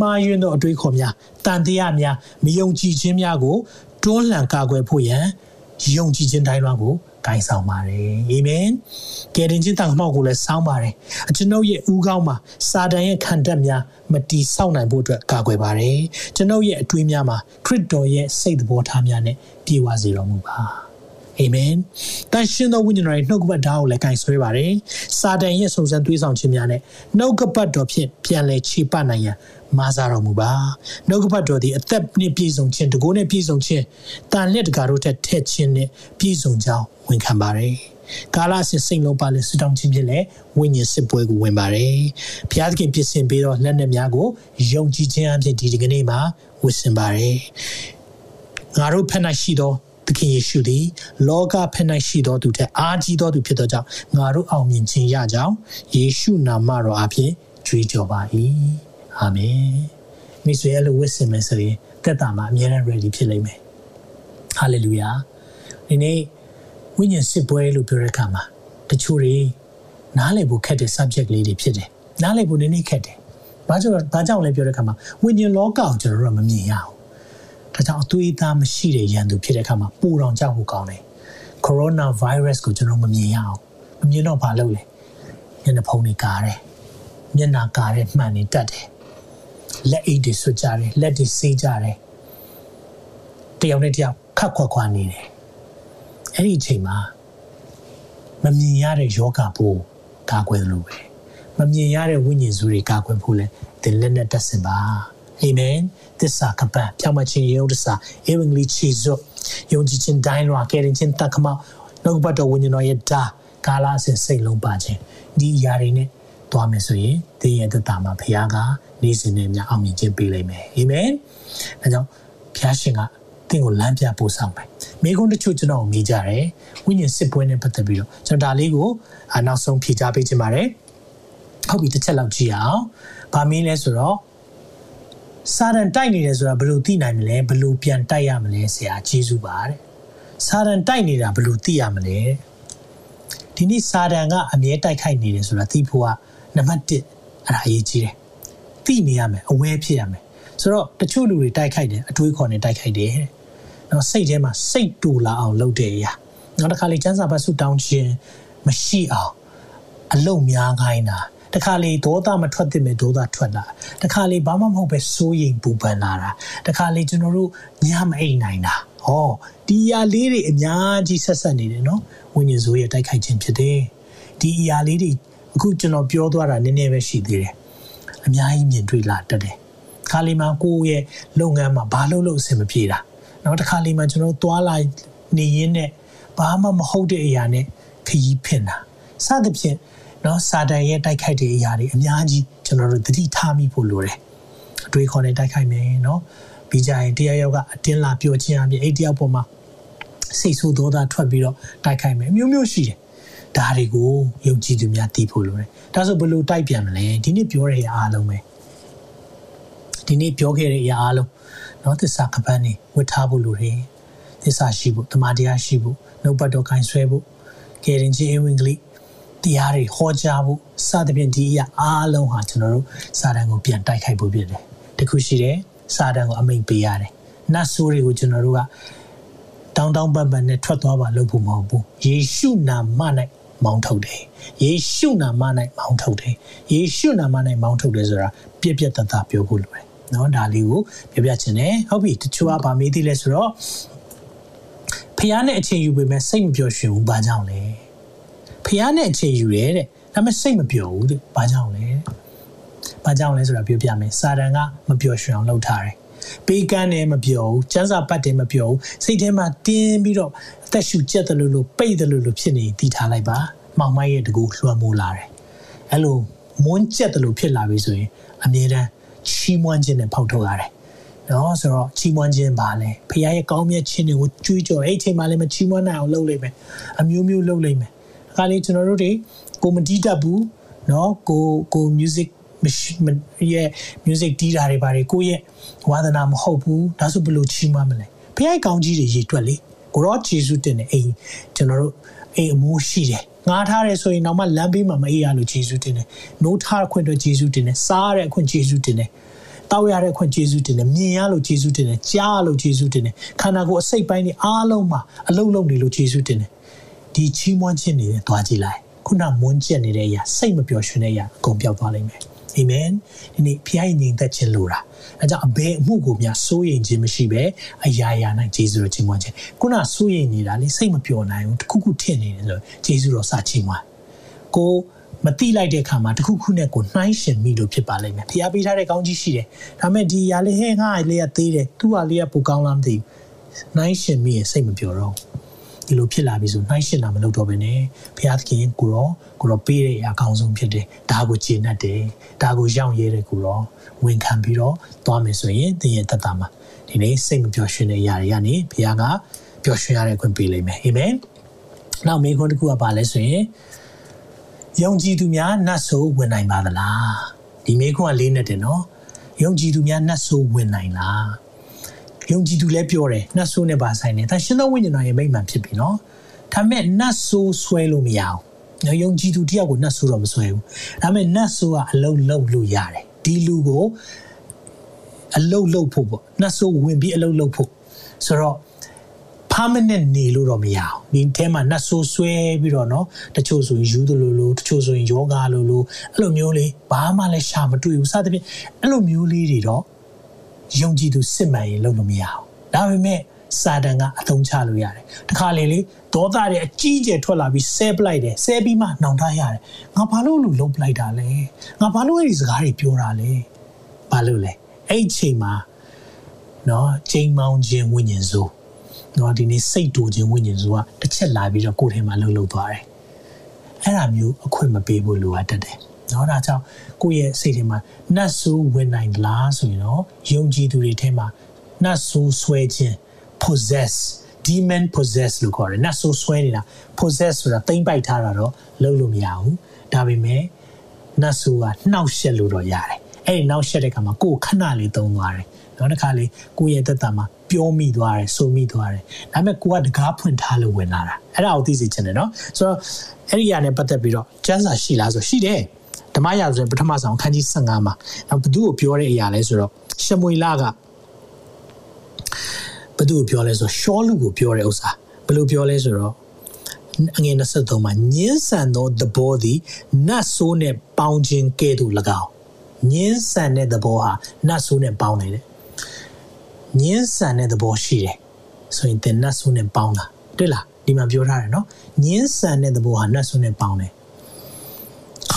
မှားယွင်းသောအတွေးခေါ်များတန်တရားများမယုံကြည်ခြင်းများကိုတွန်းလှန်ကာကွယ်ဖို့ရန်ယုံကြည်ခြင်းတိုင်းလွှားကို ဂိုင်းဆောင်ပါတယ်အာမင်ကယ်တင်ခြင်းတန်ခမောက်ကိုလည်းစောင်းပါတယ်အကျွန်ုပ်ရဲ့ဦးခေါင်းမှာစာတန်ရဲ့ခံတက်များမတီးဆောက်နိုင်ဖို့အတွက်ကာကွယ်ပါတယ်ကျွန်ုပ်ရဲ့အတွေးများမှာခရစ်တော်ရဲ့စိတ်သဘောထားများနဲ့ပြေဝစေတော်မူပါ အာမင်တန်ရှင်သောဝိညာဉ်တော်ရဲ့နှုတ်ကပတ်ဓာတ်ကိုလည်းကင်ဆွဲပါတယ်စာတန်ရဲ့စုံစမ်းသွေးဆောင်ခြင်းများနဲ့နှုတ်ကပတ်တော်ဖြင့်ပြန်လဲခြေပနိုင်ရန်မာစားတော်မူပါနှုတ်ကပတ်တော်သည်အသက်နှင့်ပြည့်စုံခြင်းတကိုးနှင့်ပြည့်စုံခြင်းတန်လက်တကာတို့ထက်ထက်ခြင်းနဲ့ပြည့်စုံကြောင်းဝန်ခံပါတယ်ကာလစစ်စိတ်လုံးပါလဲဆူတောင်းခြင်းဖြင့်လည်းဝိညာဉ်စစ်ပွဲကိုဝင်ပါတယ်ဘုရားသခင်ပြင်ဆင်ပေးတော့လက်နက်များကိုယုံကြည်ခြင်းအဖြစ်ဒီဒီကနေ့မှာဝတ်ဆင်ပါတယ်ငါတို့ဖက်၌ရှိသော သခင်ယေရှုသည် လောကဖက်၌ရှိသောသူထက်အားကြီးသောသူဖြစ်သောကြောင့်ငါတို့အောင်မြင်ခြင်းရကြောင်းယေရှုနာမတော်အဖြစ်ကြွေးကြော်ပါ၏အာမင်မိတ်ဆွေအဲ့လိုဝတ်ဆင်မယ်ဆိုရင်သက်တာမှာအမြဲတမ်း ready ဖြစ်လိမ့်မယ်ဟာလေလုယာဒီနေ့ဝိညာဉ်စစ်ပွဲလို့ပြောတဲ့အခါမှာတချို့တွေနားလည်ဖို့ခက်တဲ့ subject လေးတွေဖြစ်တယ်နားလည်ဖို့နည်းနည်းခက်တယ်ဘာကြောင့်ဘာကြောင့်လဲပြောတဲ့အခါမှာဝိညာဉ်လောကကိုကျွန်တော်တို့ကမမြင်ရအောင် ဒါကြောင့်အသွေးသားမရှိတဲ့ရန်သူဖြစ်တဲ့အခါမှာပူတောင်ကြောက်ဖို့ကောင်းတယ်ကိုရိုနာဗိုင်းရပ်စ်ကိုကျွန်တော်မမြင်ရအောင်မမြင်တော့ဘာလုပ်လဲမျက်နှာဖုံးတွေကားတယ်မျက်နှာကားတဲ့မှန်နေတတ်တယ်လက်အိတ်တွေဆွကြတယ်လက်တွေဆေးကြတယ်တယောက်နဲ့တယောက်ခတ်ခွက်ခွာနေတယ်အဲ့ဒီအချိန်မှာမမြင်ရတဲ့ယောဂပိုးကာကွယ်လို့ပဲမမြင်ရတဲ့ဝိညာဉ်စုတွေကာကွယ်ဖို့လဲသင်လက်နဲ့တက်စင်ပါအာမင် သစ္စာကပန်ဖြောင့်မခြင်းယေုဒစာဧဝံဂေလိခြေစွယုံကြည်ခြင်းတိုင်းလွာကယ်တင်ခြင်းတက္ကမနှုတ်ဘတ်တော်ဝိညာဉ်တော်ရဲ့ဓာကာလအစဉ်စိတ်လုံးပါခြင်းဒီအရာတွေနဲ့သွားမယ်ဆိုရင်သင်ရဲ့သက်တာမှာဘုရားကနေ့စဉ်နဲ့များအောင်မြင်ခြင်းပေးလိမ့်မယ်အာမင်ဒါကြောင့်ဘုရားရှင်ကင့်ကိုလမ်းပြပို့ဆောင်မယ်မိကုန်းတချို့ကျွန်တော်မေးကြတယ်ဝိညာဉ်စစ်ပွဲနဲ့ပတ်သက်ပြီးတော့ကျွန်တော်ဒါလေးကိုနောက်ဆုံးဖြေကြားပေးချင်ပါတယ်ဟုတ်ပြီတစ်ချက်လောက်ကြည့်အောင်ဗာမင်းလဲဆိုတော့ စာရန်တိုက်နေတယ်ဆိုတာဘယ်လိုသိနိုင်မလဲဘယ်လိုပြန်တိုက်ရမလဲဆရာကျေးဇူးပါတဲ့စာရန်တိုက်နေတာဘယ်လိုသိရမလဲဒီနေ့စာရန်ကအမြဲတိုက်ခိုက်နေတယ်ဆိုတာသိဖို့ကနံပါတ်1အဲ့ဒါအရေးကြီးတယ်သိနေရမယ်အဝဲဖြစ်ရမယ်ဆိုတော့တချို့လူတွေတိုက်ခိုက်တယ်အတွေးခေါ်နေတိုက်ခိုက်တယ်တဲ့နော်စိတ်ထဲမှာစိတ်တူလာအောင်လုပ်တဲ့အရာနောက်တစ်ခါလေစံစာပတ်စုတောင်းခြင်းမရှိအောင်အလုံများခိုင်းတာ တခါလေဒေါသမထွက်တဲ့မဲ့ဒေါသထွက်လာတခါလေဘာမှမဟုတ်ပဲစိုးရိမ်ပူပန်လာတာတခါလေကျွန်တော်တို့ညမအိမ်နိုင်တာဟောဒီအရာလေးတွေအများကြီးဆက်ဆက်နေတယ်နော်ဝိညာဉ်ဆိုးရဲ့တိုက်ခိုက်ခြင်းဖြစ်တယ်ဒီအရာလေးတွေအခုကျွန်တော်ပြောသွားတာနည်းနည်းပဲရှိသေးတယ်အများကြီးမြင်တွေ့လာတတ်တယ်ခါလီမှာကိုယ့်ရဲ့လုပ်ငန်းမှာဘာလုပ်လို့အဆင်မပြေတာနောက်တစ်ခါလီမှာကျွန်တော်သွားလာနေရင်းနဲ့ဘာမှမဟုတ်တဲ့အရာနဲ့ခရီးဖင်တာစသဖြင့် နော်စာတန်ရဲ့တိုက်ခိုက်တဲ့အရာတွေအများကြီးကျွန်တော်တို့သတိထားမိဖို့လိုတယ်အတွေးခေါ်နဲ့တိုက်ခိုက်မယ်နော်ပြီးကြရင်တရားယောက်ကအတင်းလာပြောခြင်းအပြင်အဲ့တယောက်ပေါ်မှာစိတ်ဆိုးဒေါသထွက်ပြီးတော့တိုက်ခိုက်မယ်မျိုးမျိုးရှိတယ်ဒါတွေကိုယုံကြည်သူများသိဖို့လိုတယ်ဒါဆိုဘယ်လိုတိုက်ပြန်မလဲဒီနေ့ပြောတဲ့အရာအားလုံးပဲဒီနေ့ပြောခဲ့တဲ့အရာအားလုံးနော်သစ္စာကပန်းနေဝတ်ထားဖို့လိုတယ်သစ္စာရှိဖို့တမန်တရားရှိဖို့နှုတ်ပတ်တော်ခိုင်းဆွဲဖို့ကယ်ရင်ချင်းအဝင်ကလေး တရားတွေဟောကြားဖို့စသဖြင့်ဒီအရာအားလုံးဟာကျွန်တော်တို့စာတန်ကိုပြန်တိုက်ခိုက်ဖို့ဖြစ်တယ်တခုရှိတယ်စာတန်ကိုအမိန်ပေးရတယ်နတ်ဆိုးတွေကိုကျွန်တော်တို့ကတောင်းတောင်းပန်ပန်နဲ့ထွက်သွားပါလို့ဖို့မဟုတ်ဘူးယေရှုနာမ၌မောင်းထုတ်တယ်ယေရှုနာမ၌မောင်းထုတ်တယ်ယေရှုနာမ၌မောင်းထုတ်တယ်ဆိုတာပြည့်ပြည့်တတ်တာပြောဖို့လိုတယ်နော်ဒါလေးကိုပြပြချင်တယ်ဟုတ်ပြီတချို့ကဗာမေးသေးလဲဆိုတော့ဖះနဲ့အချိန်ယူပေမဲ့စိတ်မပျော်ရွှင်ဘူးဘာကြောင့်လဲ ဖះနဲ့အချိန်ယူတယ်တဲ့ဒါပေမဲ့စိတ်မပျော်ဘူးတဲ့ဘာကြောင့်လဲဘာကြောင့်လဲဆိုတာပြောပြမယ်စာတန်ကမပျော်ရွှင်အောင်လုပ်ထားတယ်ပေးကမ်းတယ်မပြောဘူးစံစာပတ်တယ်မပြောဘူးစိတ်ထဲမှာတင်းပြီးတော့အသက်ရှူကျက်တယ်လို့လို့ပိတ်တယ်လို့လို့ဖြစ်နေတည်ထားလိုက်ပါမောင်မိုက်ရဲ့တကူလွှမ်းမိုးလာတယ်အဲ့လိုမွန်းကျက်တယ်လို့ဖြစ်လာပြီဆိုရင်အမြဲတမ်းချီးမွမ်းခြင်းနဲ့ဖောက်ထုတ်ရတယ်နော်ဆိုတော့ချီးမွမ်းခြင်းပါလေဖခင်ရဲ့ကောင်းမြတ်ခြင်းတွေကိုကြွေးကြော်အဲ့အချိန်မှလည်းမချီးမွမ်းနိုင်အောင်လုပ်လိုက်မယ်အမျိုးမျိုးလုပ်လိုက်မယ်အ ခါလေးကျွန်တော်တို့တွေကိုမတီးတတ်ဘူးနော်ကိုကို music ရဲ့ music တီးတာတွေပါတယ်ကိုရဲ့ဝါသနာမဟုတ်ဘူးဒါဆိုဘယ်လိုချီးမွမ်းမလဲဖခင်ကောင်းကြီးတွေရေတွက်လေကိုရောဂျေစုတင်နေအိမ်ကျွန်တော်တို့အိမ်အမိုးရှိတယ်ငားထားတယ်ဆိုရင်တော့မှလမ်းဘေးမှာမအေးရလို့ဂျေစုတင်တယ်နိုးထားခွင့်အတွက်ဂျေစုတင်တယ်စားရတဲ့အခွင့်ဂျေစုတင်တယ်တောက်ရတဲ့အခွင့်ဂျေစုတင်တယ်မြင်ရလို့ဂျေစုတင်တယ်ကြားရလို့ဂျေစုတင်တယ်ခန္ဓာကိုယ်အစိတ်ပိုင်းတွေအားလုံးမှာအလုံးလုံးနေလို့ဂျေစုတင်တယ် ဒီချီးမွမ်းခြင်းတွေနဲ့တွားကြည့်လိုက်ခုနမွန်းကျက်နေတဲ့အရာစိတ်မပျော်ရွှင်တဲ့အရာအကုန်ပြောက်သွားလိမ့်မယ်အာမင်ဒီနေ့ဖခင်ညီသက်ခြင်းလိုတာအဲကြောင့်အဘယ်အမှုကိုများစိုးရိမ်ခြင်းမရှိပဲအရာရာ၌ဂျေဇုတော်ချီးမွမ်းခြင်းခုနစိုးရိမ်နေတာလေစိတ်မပျော်နိုင်ဘူးတခုခုထင်နေတယ်ဆိုဂျေဇုတော်စာချီးမွမ်းကိုမတိလိုက်တဲ့အခါမှာတခုခုနဲ့ကိုနှိုင်းရှင်မိလို့ဖြစ်ပါလိမ့်မယ်ဖျားပေးထားတဲ့ကောင်းကြီးရှိတယ်ဒါပေမဲ့ဒီຢာလေးဟဲ့ငါလေးကသေးတယ်သူ့ဟာလေးကပိုကောင်းလားမသိဘူးနှိုင်းရှင်မိရင်စိတ်မပျော်တော့ ဒီလိုဖြစ်လာပြီဆိုနှိုင်းရှင်တာမလုပ်တော့ဘဲနဲ့ဘုရားသခင်ကိုရောကိုရောပေးတဲ့အကောင်းဆုံးဖြစ်တယ်ဒါကိုကျေနပ်တယ်ဒါကိုရောက်ရဲတဲ့ကိုရောဝန်ခံပြီးတော့သွားမယ်ဆိုရင်သင်ရဲ့တသက်မှာဒီနေ့စိတ်မပျော်ရွှင်တဲ့အရာတွေကနေဘုရားကပျော်ရွှင်ရတဲ့ခွင့်ပေးလိမ့်မယ်အာမင်နောက်မိခွန်းတစ်ခုကပါလဲဆိုရင်ယုံကြည်သူများနတ်ဆိုးဝင်နိုင်ပါသလားဒီမိခွန်းကလေးနဲ့တယ်နော်ယုံကြည်သူများနတ်ဆိုးဝင်နိုင်လား ယုံကြည်သူလည်းပြောတယ်နတ်ဆိုးနဲ့ပါဆိုင်တယ်ဒါရှင်သောဝိညာဉ်တော်ရဲ့မိမ့်မှန်ဖြစ်ပြီနော်ဒါပေမဲ့နတ်ဆိုးဆွဲလို့မရအောင်နော်ယုံကြည်သူတယောက်ကိုနတ်ဆိုးတော့မဆွဲဘူးဒါပေမဲ့နတ်ဆိုးကအလုံးလုံးလို့ရတယ်ဒီလူကိုအလုံးလုံးဖို့ပေါ့နတ်ဆိုးဝင်ပြီးအလုံးလုံးဖို့ဆိုတော့ permanent နေလို့တော့မရအောင်ဒီထဲမှာနတ်ဆိုးဆွဲပြီးတော့เนาะတချို့ဆိုရင်ယူသလိုလိုတချို့ဆိုရင်ယောဂလိုလိုအဲ့လိုမျိုးလေးဘာမှလည်းရှာမတွေ့ဘူးစသဖြင့်အဲ့လိုမျိုးလေးတွေတော့ ယုံကြည်သူစစ်မှန်ရင်လုပ်လို့မရအောင်ဒါပေမဲ့စာတန်ကအသုံးချလို့ရတယ်တခါလေလေဒေါသတွေအကြီးကျယ်ထွက်လာပြီးဆဲပလိုက်တယ်ဆဲပြီးမှနှောင်ထားရတယ်ငါဘာလို့လို့လုံးပလိုက်တာလဲငါဘာလို့အဲ့ဒီစကားတွေပြောတာလဲဘာလို့လဲအဲ့ချိန်မှာနော်ချိန်မောင်းခြင်းဝိညာဉ်စိုးနော်ဒီနေ့စိတ်တူခြင်းဝိညာဉ်စိုးကတစ်ချက်လာပြီးတော့ကိုယ်ထဲမှာလှုပ်လှုပ်သွားတယ်အဲ့ဒါမျိုးအခွင့်မပေးဘူးလိုအပ်တတ်တယ် နော်ဒါကြောင့်ကိုယ့်ရဲ့စိတ်ထဲမှာနတ်ဆိုးဝင်နိုင်လားဆိုရင်တော့ယုံကြည်သူတွေထဲမှာနတ်ဆိုးဆွဲခြင်း possess demon possess လို့ခေါ်တယ်နတ်ဆိုးဆွဲနေတာ possess ဆိုတာတိမ့်ပိုက်ထားတာတော့လုံးလို့မရဘူးဒါပေမဲ့နတ်ဆိုးကနှောက်ရှက်လို့တော့ရတယ်အဲ့ဒီနှောက်ရှက်တဲ့ခါမှာကိုယ်ခဏလေးသုံးသွားတယ်နောက်တစ်ခါလေးကိုယ့်ရဲ့သက်တာမှာပြောမိသွားတယ်ဆိုမိသွားတယ်ဒါပေမဲ့ကိုကတကားဖွင့်ထားလို့ဝင်လာတာအဲ့ဒါကိုသိစေချင်တယ်နော်ဆိုတော့အဲ့ဒီအရာနဲ့ပတ်သက်ပြီးတော့ကျမ်းစာရှိလားဆိုရှိတယ် ဓမ္မရာဇဝင်ပထမဆုံးခန်းကြီး15မှာနောက်ဘသူ့ကိုပြောတဲ့အရာလဲဆိုတော့ရှမွေလကဘသူ့ကိုပြောလဲဆိုရှောလူကိုပြောတဲ့ဥစ္စာဘယ်လိုပြောလဲဆိုတော့အငယ်23မှာညင်းဆန်သောသဘောသည်နတ်ဆိုးနဲ့ပေါင်းခြင်းကဲ့သို့၎င်းညင်းဆန်တဲ့သဘောဟာနတ်ဆိုးနဲ့ပေါင်းနေတယ်ညင်းဆန်တဲ့သဘောရှိတယ်ဆိုရင်တင်နတ်ဆိုးနဲ့ပေါင်းတာတွေ့လားဒီမှာပြောထားတယ်နော်ညင်းဆန်တဲ့သဘောဟာနတ်ဆိုးနဲ့ပေါင်းတယ်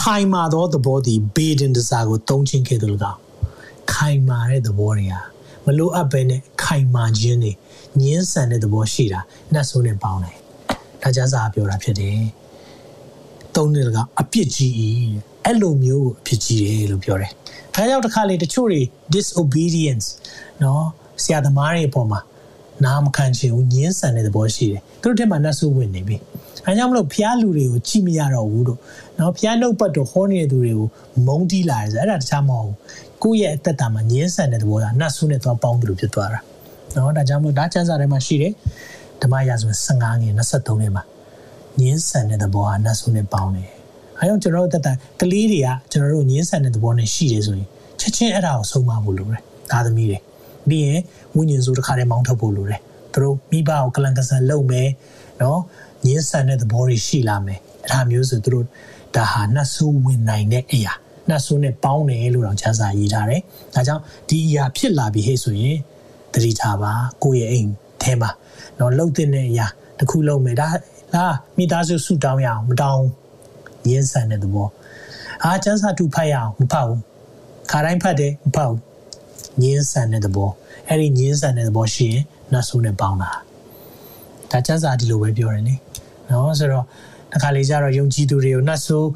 ခိုင်မာသောသဘောသည်ဘေဒင်တစားကိုသုံးခြင်းခဲ့တယ်လို့ကခိုင်မာတဲ့သဘောတွေဟာမလိုအပ်ဘဲနဲ့ခိုင်မာခြင်းတွေညှင်းဆန်တဲ့သဘောရှိတာနှက်ဆိုးနဲ့ပေါင်းတယ်။ဒါကြစာပြောတာဖြစ်တယ်။သုံးတယ်ကအပြစ်ကြီးအဲ့လိုမျိုးကိုအပြစ်ကြီးတယ်လို့ပြောတယ်။ဒါကြောင့်တစ်ခါလေတချို့တွေ disobedience နော်ဆရာသမားတွေအပေါ်မှာနားမခံချင်ဘူးညှင်းဆန်တဲ့သဘောရှိတယ်။သူတို့ထက်မှနှက်ဆိုးဝင်နေပြီ။ အဲကြောင့်မလို့ဖျားလူတွေကိုကြည့်မရတော့ဘူးတို့နော်ဖျားနှုတ်ပတ်တော့ဟောနေတဲ့သူတွေကိုမုန်းတီးလာတယ်ဆိုအဲ့ဒါတခြားမဟုတ်ဘူးကိုယ့်ရဲ့အသက်တာမှာညင်းဆန်တဲ့သဘောကနှက်ဆုနဲ့သွားပေါင်းတယ်လို့ဖြစ်သွားတာနော်ဒါကြောင့်မလို့ဒါချမ်းစာထဲမှာရှိတယ်ဓမ္မရာဇဝင်15ငယ်23ထဲမှာညင်းဆန်တဲ့သဘောကနှက်ဆုနဲ့ပေါင်းတယ်အဲကြောင့်ကျွန်တော်တို့တက်တာကလေးတွေကကျွန်တော်တို့ညင်းဆန်တဲ့သဘောနဲ့ရှိတယ်ဆိုရင်ချက်ချင်းအဲ့ဒါကိုဆုံးမဖို့လိုတယ်သားသမီးတွေပြီးရင်ဝိညာဉ်စုတစ်ခါတည်းမောင်းထုတ်ဖို့လိုတယ်သူတို့မိဘကိုကလန်ကဆန်လုပ်မယ်နော် ညင်းဆန်တဲ့သဘောတွေရှိလာမယ်အဲ့ဒါမျိုးဆိုသူတို့ဒါဟာနှဆိုးဝင်နိုင်တဲ့အရာနှဆိုးနဲ့ပေါင်းတယ်လို့တော့ကျမ်းစာရေးထားတယ်ဒါကြောင့်ဒီအရာဖြစ်လာပြီဟဲ့ဆိုရင်တတိထားပါကိုယ့်ရဲ့အိမ်ထဲမှာတော့လှုပ်တဲ့အရာတခုလုံးမယ်ဒါဒါမိသားစုဆူတောင်းရအောင်မတောင်းညင်းဆန်တဲ့သဘောအားကျန်းစာတူဖတ်ရအောင်မဖတ်ဘူးခါတိုင်းဖတ်တယ်မဖတ်ဘူးညင်းဆန်တဲ့သဘောအဲ့ဒီညင်းဆန်တဲ့သဘောရှိရင်နတ်ဆိုးနဲ့ပေါင်းတာဒါကျန်းစာဒီလိုပဲပြောတယ်လေ နော်ဆိုတော့တခါလေကျတော့ယုံကြည်သူတွေကိုနတ်ဆိုး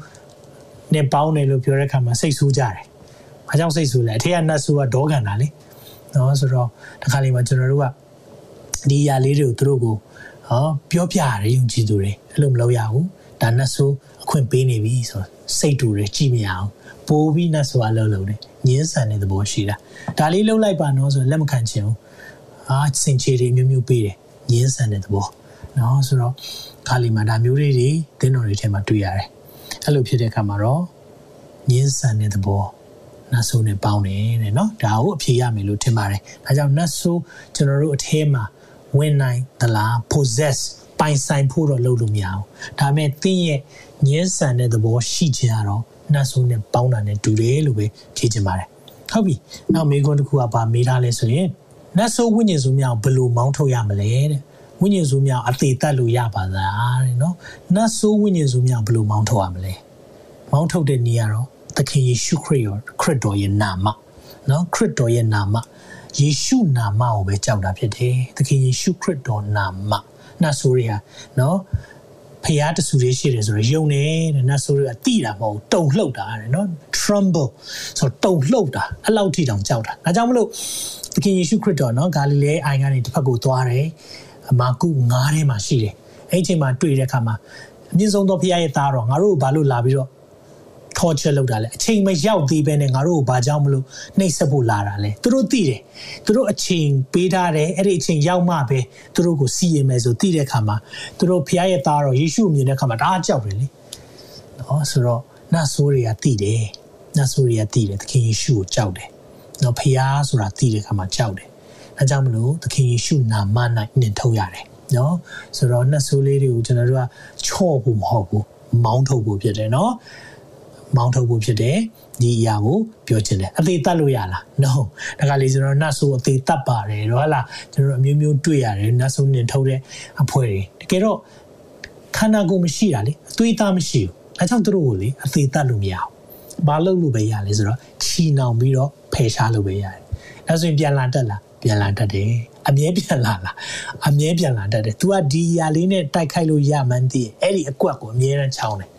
နဲ့ပေါင်းတယ်လို့ပြောတဲ့အခါမှာစိတ်ဆိုးကြတယ်။ဘာကြောင့်စိတ်ဆိုးလဲအထက်ကနတ်ဆိုးကဒေါကန်တာလေ။နော်ဆိုတော့တခါလေမှာကျွန်တော်တို့ကဒီຢာလေးတွေကိုသူတို့ကိုဟောပြောပြရတယ်ယုံကြည်သူတွေအဲ့လိုမလုပ်ရဘူး။ဒါနတ်ဆိုးအခွင့်ပေးနေပြီဆိုစိတ်တူတွေကြည့်မရအောင်။ပိုးပြီးနတ်ဆိုးအလုပ်လုပ်တယ်။ညင်းဆန်တဲ့သဘောရှိတာ။ဒါလေးလှုပ်လိုက်ပါနော်ဆိုလက်မခံချင်ဘူး။အာစင်ချေတွေမျိုးမျိုးပေးတယ်။ညင်းဆန်တဲ့သဘော။နော်ဆိုတော့ ခါလီမှာဒါမျိုးလေးတွေတင်းတော်တွေထဲမှာတွေ့ရတယ်အဲ့လိုဖြစ်တဲ့အခါမှာတော့ညင်းဆန်တဲ့သဘောနတ်ဆိုးနဲ့ပေါင်းတယ်တဲ့နော်ဒါကိုအဖြေရမယ်လို့ထင်ပါတယ်ဒါကြောင့်နတ်ဆိုးကျွန်တော်တို့အထဲမှာဝင်နိုင်သလား possess ပိုင်ဆိုင်ဖို့တော့လုပ်လို့မရအောင်ဒါပေမဲ့သင်ရဲ့ညင်းဆန်တဲ့သဘောရှိခြင်းကတော့နတ်ဆိုးနဲ့ပေါင်းတာနဲ့တူတယ်လို့ပဲဖြေချင်ပါတယ်ဟုတ်ပြီနောက်မိကွန်းတစ်ခုကပါမေးထားလဲဆိုရင်နတ်ဆိုးဝိညာဉ်စုများဘယ်လိုမောင်းထုတ်ရမလဲတဲ့ ဝိညာဉ်စုများအသေးတက်လို့ရပါလားတဲ့နော်နတ်ဆိုးဝိညာဉ်စုများဘယ်လိုမောင်းထုတ်ရမလဲမောင်းထုတ်တဲ့နေရာတော့သခင်ယေရှုခရစ်ရောခရစ်တော်ရဲ့နာမနော်ခရစ်တော်ရဲ့နာမယေရှုနာမကိုပဲကြောက်တာဖြစ်တယ်သခင်ယေရှုခရစ်တော်နာမနတ်ဆိုးတွေဟာနော်ဖျားတဆူလေးရှိတယ်ဆိုတော့ယုံနေတဲ့နတ်ဆိုးတွေကတိတာမဟုတ်တုံလှုပ်တာတဲ့နော် tremble ဆိုတော့တုံလှုပ်တာအဲ့လောက်ထိတောင်ကြောက်တာဒါကြောင့်မလို့သခင်ယေရှုခရစ်တော်နော်ဂါလိလဲအိုင်ကနေတစ်ဖက်ကိုသွားတယ် မာကု9ထဲမှာရှိတယ်အဲ့ဒီအချိန်မှာတွေ့တဲ့အခါမှာအမြင့်ဆုံးသောဖခင်ရဲ့သားတော်ငါတို့ကိုဘာလို့လာပြီးတော့ torture လုပ်တာလဲအချိန်မရောက်သေးပဲနဲ့ငါတို့ကိုဘာကြောင့်မလို့နှိပ်စက်ဖို့လာတာလဲသူတို့သိတယ်သူတို့အချိန်ပေးထားတယ်အဲ့ဒီအချိန်ရောက်မှပဲသူတို့ကိုစီရင်မယ်ဆိုသိတဲ့အခါမှာသူတို့ဖခင်ရဲ့သားတော်ယေရှုမြင်တဲ့အခါမှာဒါကြောက်တယ်လေနော်ဆိုတော့နတ်ဆိုးတွေကသိတယ်နတ်ဆိုးတွေကသိတယ်သခင်ယေရှုကိုကြောက်တယ်နော်ဖခင်ဆိုတာသိတဲ့အခါမှာကြောက်တယ် အဲကြောင့်မလို့သခင်ယေရှုနာမ၌နှင်ထုတ်ရတယ်နော်ဆိုတော့နှဆိုးလေးတွေကိုကျွန်တော်တို့ကချော့ဖို့မဟုတ်ဘူးမောင်းထုတ်ဖို့ဖြစ်တယ်နော်မောင်းထုတ်ဖို့ဖြစ်တယ်ဒီအရာကိုပြောချင်တယ်အသေးတတ်လို့ရလား no ဒါကလေကျွန်တော်နတ်ဆိုးအသေးတတ်ပါတယ်တော့ဟလားကျွန်တော်အမျိုးမျိုးတွေ့ရတယ်နတ်ဆိုးနှင်ထုတ်တဲ့အဖွဲတွေတကယ်တော့ခန္ဓာကိုယ်မရှိတာလေအသွေးသားမရှိဘူးအဲကြောင့်တို့ကိုလေအသေးတတ်လို့မရဘူးဘာလုပ်လို့ပဲရလဲဆိုတော့ချီနှောင်ပြီးတော့ဖယ်ရှားလို့ပဲရတယ်အဲဆိုရင်ပြန်လာတက်လာ ပြန်လာတတ်တယ်အမြဲပြန်လာလားအမြဲပြန်လာတတ်တယ် तू ကဒီຢာလေးနဲ့တိုက်ခိုက်လို့ရမှန်းသိရဲ့အဲ့ဒီအကွက်ကိုအမြဲတမ်းချောင်းတယ်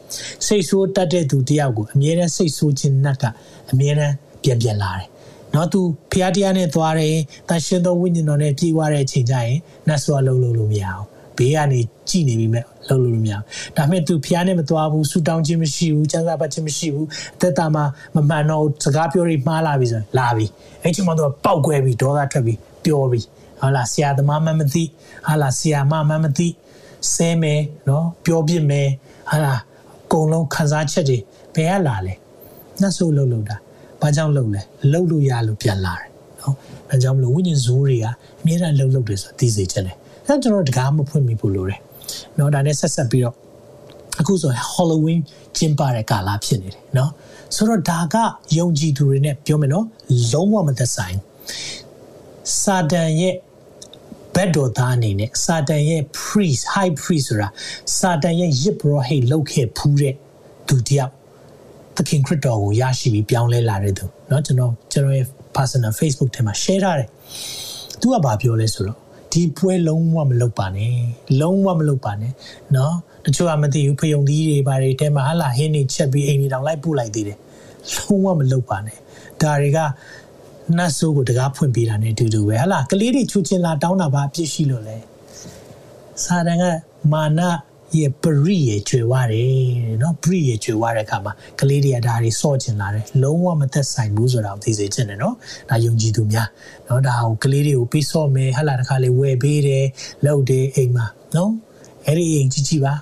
စိတ်ဆိုးတတ်တဲ့သူတယောက်ကိုအမြဲတမ်းစိတ်ဆိုးခြင်းနှက်ကအမြဲတမ်းပြန်ပြန်လာတယ်နော်သူဖျားတရားနဲ့သွားတယ်တန်ရှင်သောဝိညာဉ်တော်နဲ့ပြေးသွားတဲ့အချိန်ကျရင်နတ်ဆိုအလုံးလုံးလို့မရအောင် ဘေးကနေကြည်နေပြီမဲ့လုံးလို့မရအောင်ဒါမဲ့သူဖျားနဲ့မသွားဘူးဆူတောင်းခြင်းမရှိဘူးစံစာပတ်ခြင်းမရှိဘူးအသက်တာမှာမမှန်တော့စကားပြောပြီးမှားလာပြီဆိုရင်လာပြီအဲ့ချိန်မှာသူပောက်ကွဲပြီးဒေါသထွက်ပြီးပြောပြီးဟာလာဆရာသမားမှမသိဟာလာဆရာမမှမသိဆဲမယ်နော်ပြောပြမယ်ဟာလာအကုန်လုံးခံစားချက်တွေဘယ်ကလာလဲနှက်ဆိုးလှုပ်လှုပ်တာဘာကြောင့်လှုပ်လဲလှုပ်လို့ရလို့ပြန်လာတယ်နော်ဒါကြောင့်မလို့ဝိညာဉ်ဇိုးတွေကအမြဲတမ်းလှုပ်လှုပ်တယ်ဆိုတာသိစေချင်တယ် အဲကျွန်တော်တကားမဖွင့်မိဖို့လိုတယ်နော်ဒါနဲ့ဆက်ဆက်ပြီးတော့အခုဆို Halloween ကျင်းပတဲ့ကာလဖြစ်နေတယ်နော်ဆိုတော့ဒါကယုံကြည်သူတွေနဲ့ပြောမယ်နော်လုံးဝမသက်ဆိုင်စာတန်ရဲ့ဘက်တော်သားအနေနဲ့စာတန်ရဲ့ priest high priest ဆိုတာစာတန်ရဲ့ယစ်ဘရဟိတ်လောက်ခဲ့ဖူးတဲ့သူတယောက်သခင်ခရစ်တော်ကိုရရှိပြီးပြောင်းလဲလာတဲ့သူเนาะကျွန်တော်ကျွန်တော်ရဲ့ personal Facebook ထဲမှာ share ထားတယ်။ तू ကဘာပြောလဲဆိုတော့ ဒီပွဲလုံးဝမလုပ်ပါနဲ့လုံးဝမလုပ်ပါနဲ့เนาะတချို့ကမသိဘူးဖယုံသီးတွေဘာတွေတဲမှာဟာလာဟင်းနေချက်ပြီးအိမ်တွေတောင်လိုက်ပို့လိုက်သေးတယ်လုံးဝမလုပ်ပါနဲ့ဒါတွေကနတ်ဆိုးကိုတကားဖွင့်ပေးတာနဲ့အတူတူပဲဟာလာကလေးတွေချူချင်းလာတောင်းတာဘာအပြစ်ရှိလို့လဲစာတန်ကမာန ရဲ့ပရိရဲ့ကျွေဝတယ်နော်ပရိရဲ့ကျွေဝတဲ့အခါမှာကလေးတွေကဒါတွေစော့ကျင်လာတယ်လုံးဝမသက်ဆိုင်ဘူးဆိုတာကိုသိစေချင်တယ်နော်ဒါယုံကြည်သူများနော်ဒါကိုကလေးတွေကိုပြီးစော့မယ်ဟာလာတစ်ခါလေးဝယ်ပေးတယ်လောက်တယ်အိမ်မှာနော်အဲ့ဒီအိမ်ကြီးကြီးပါ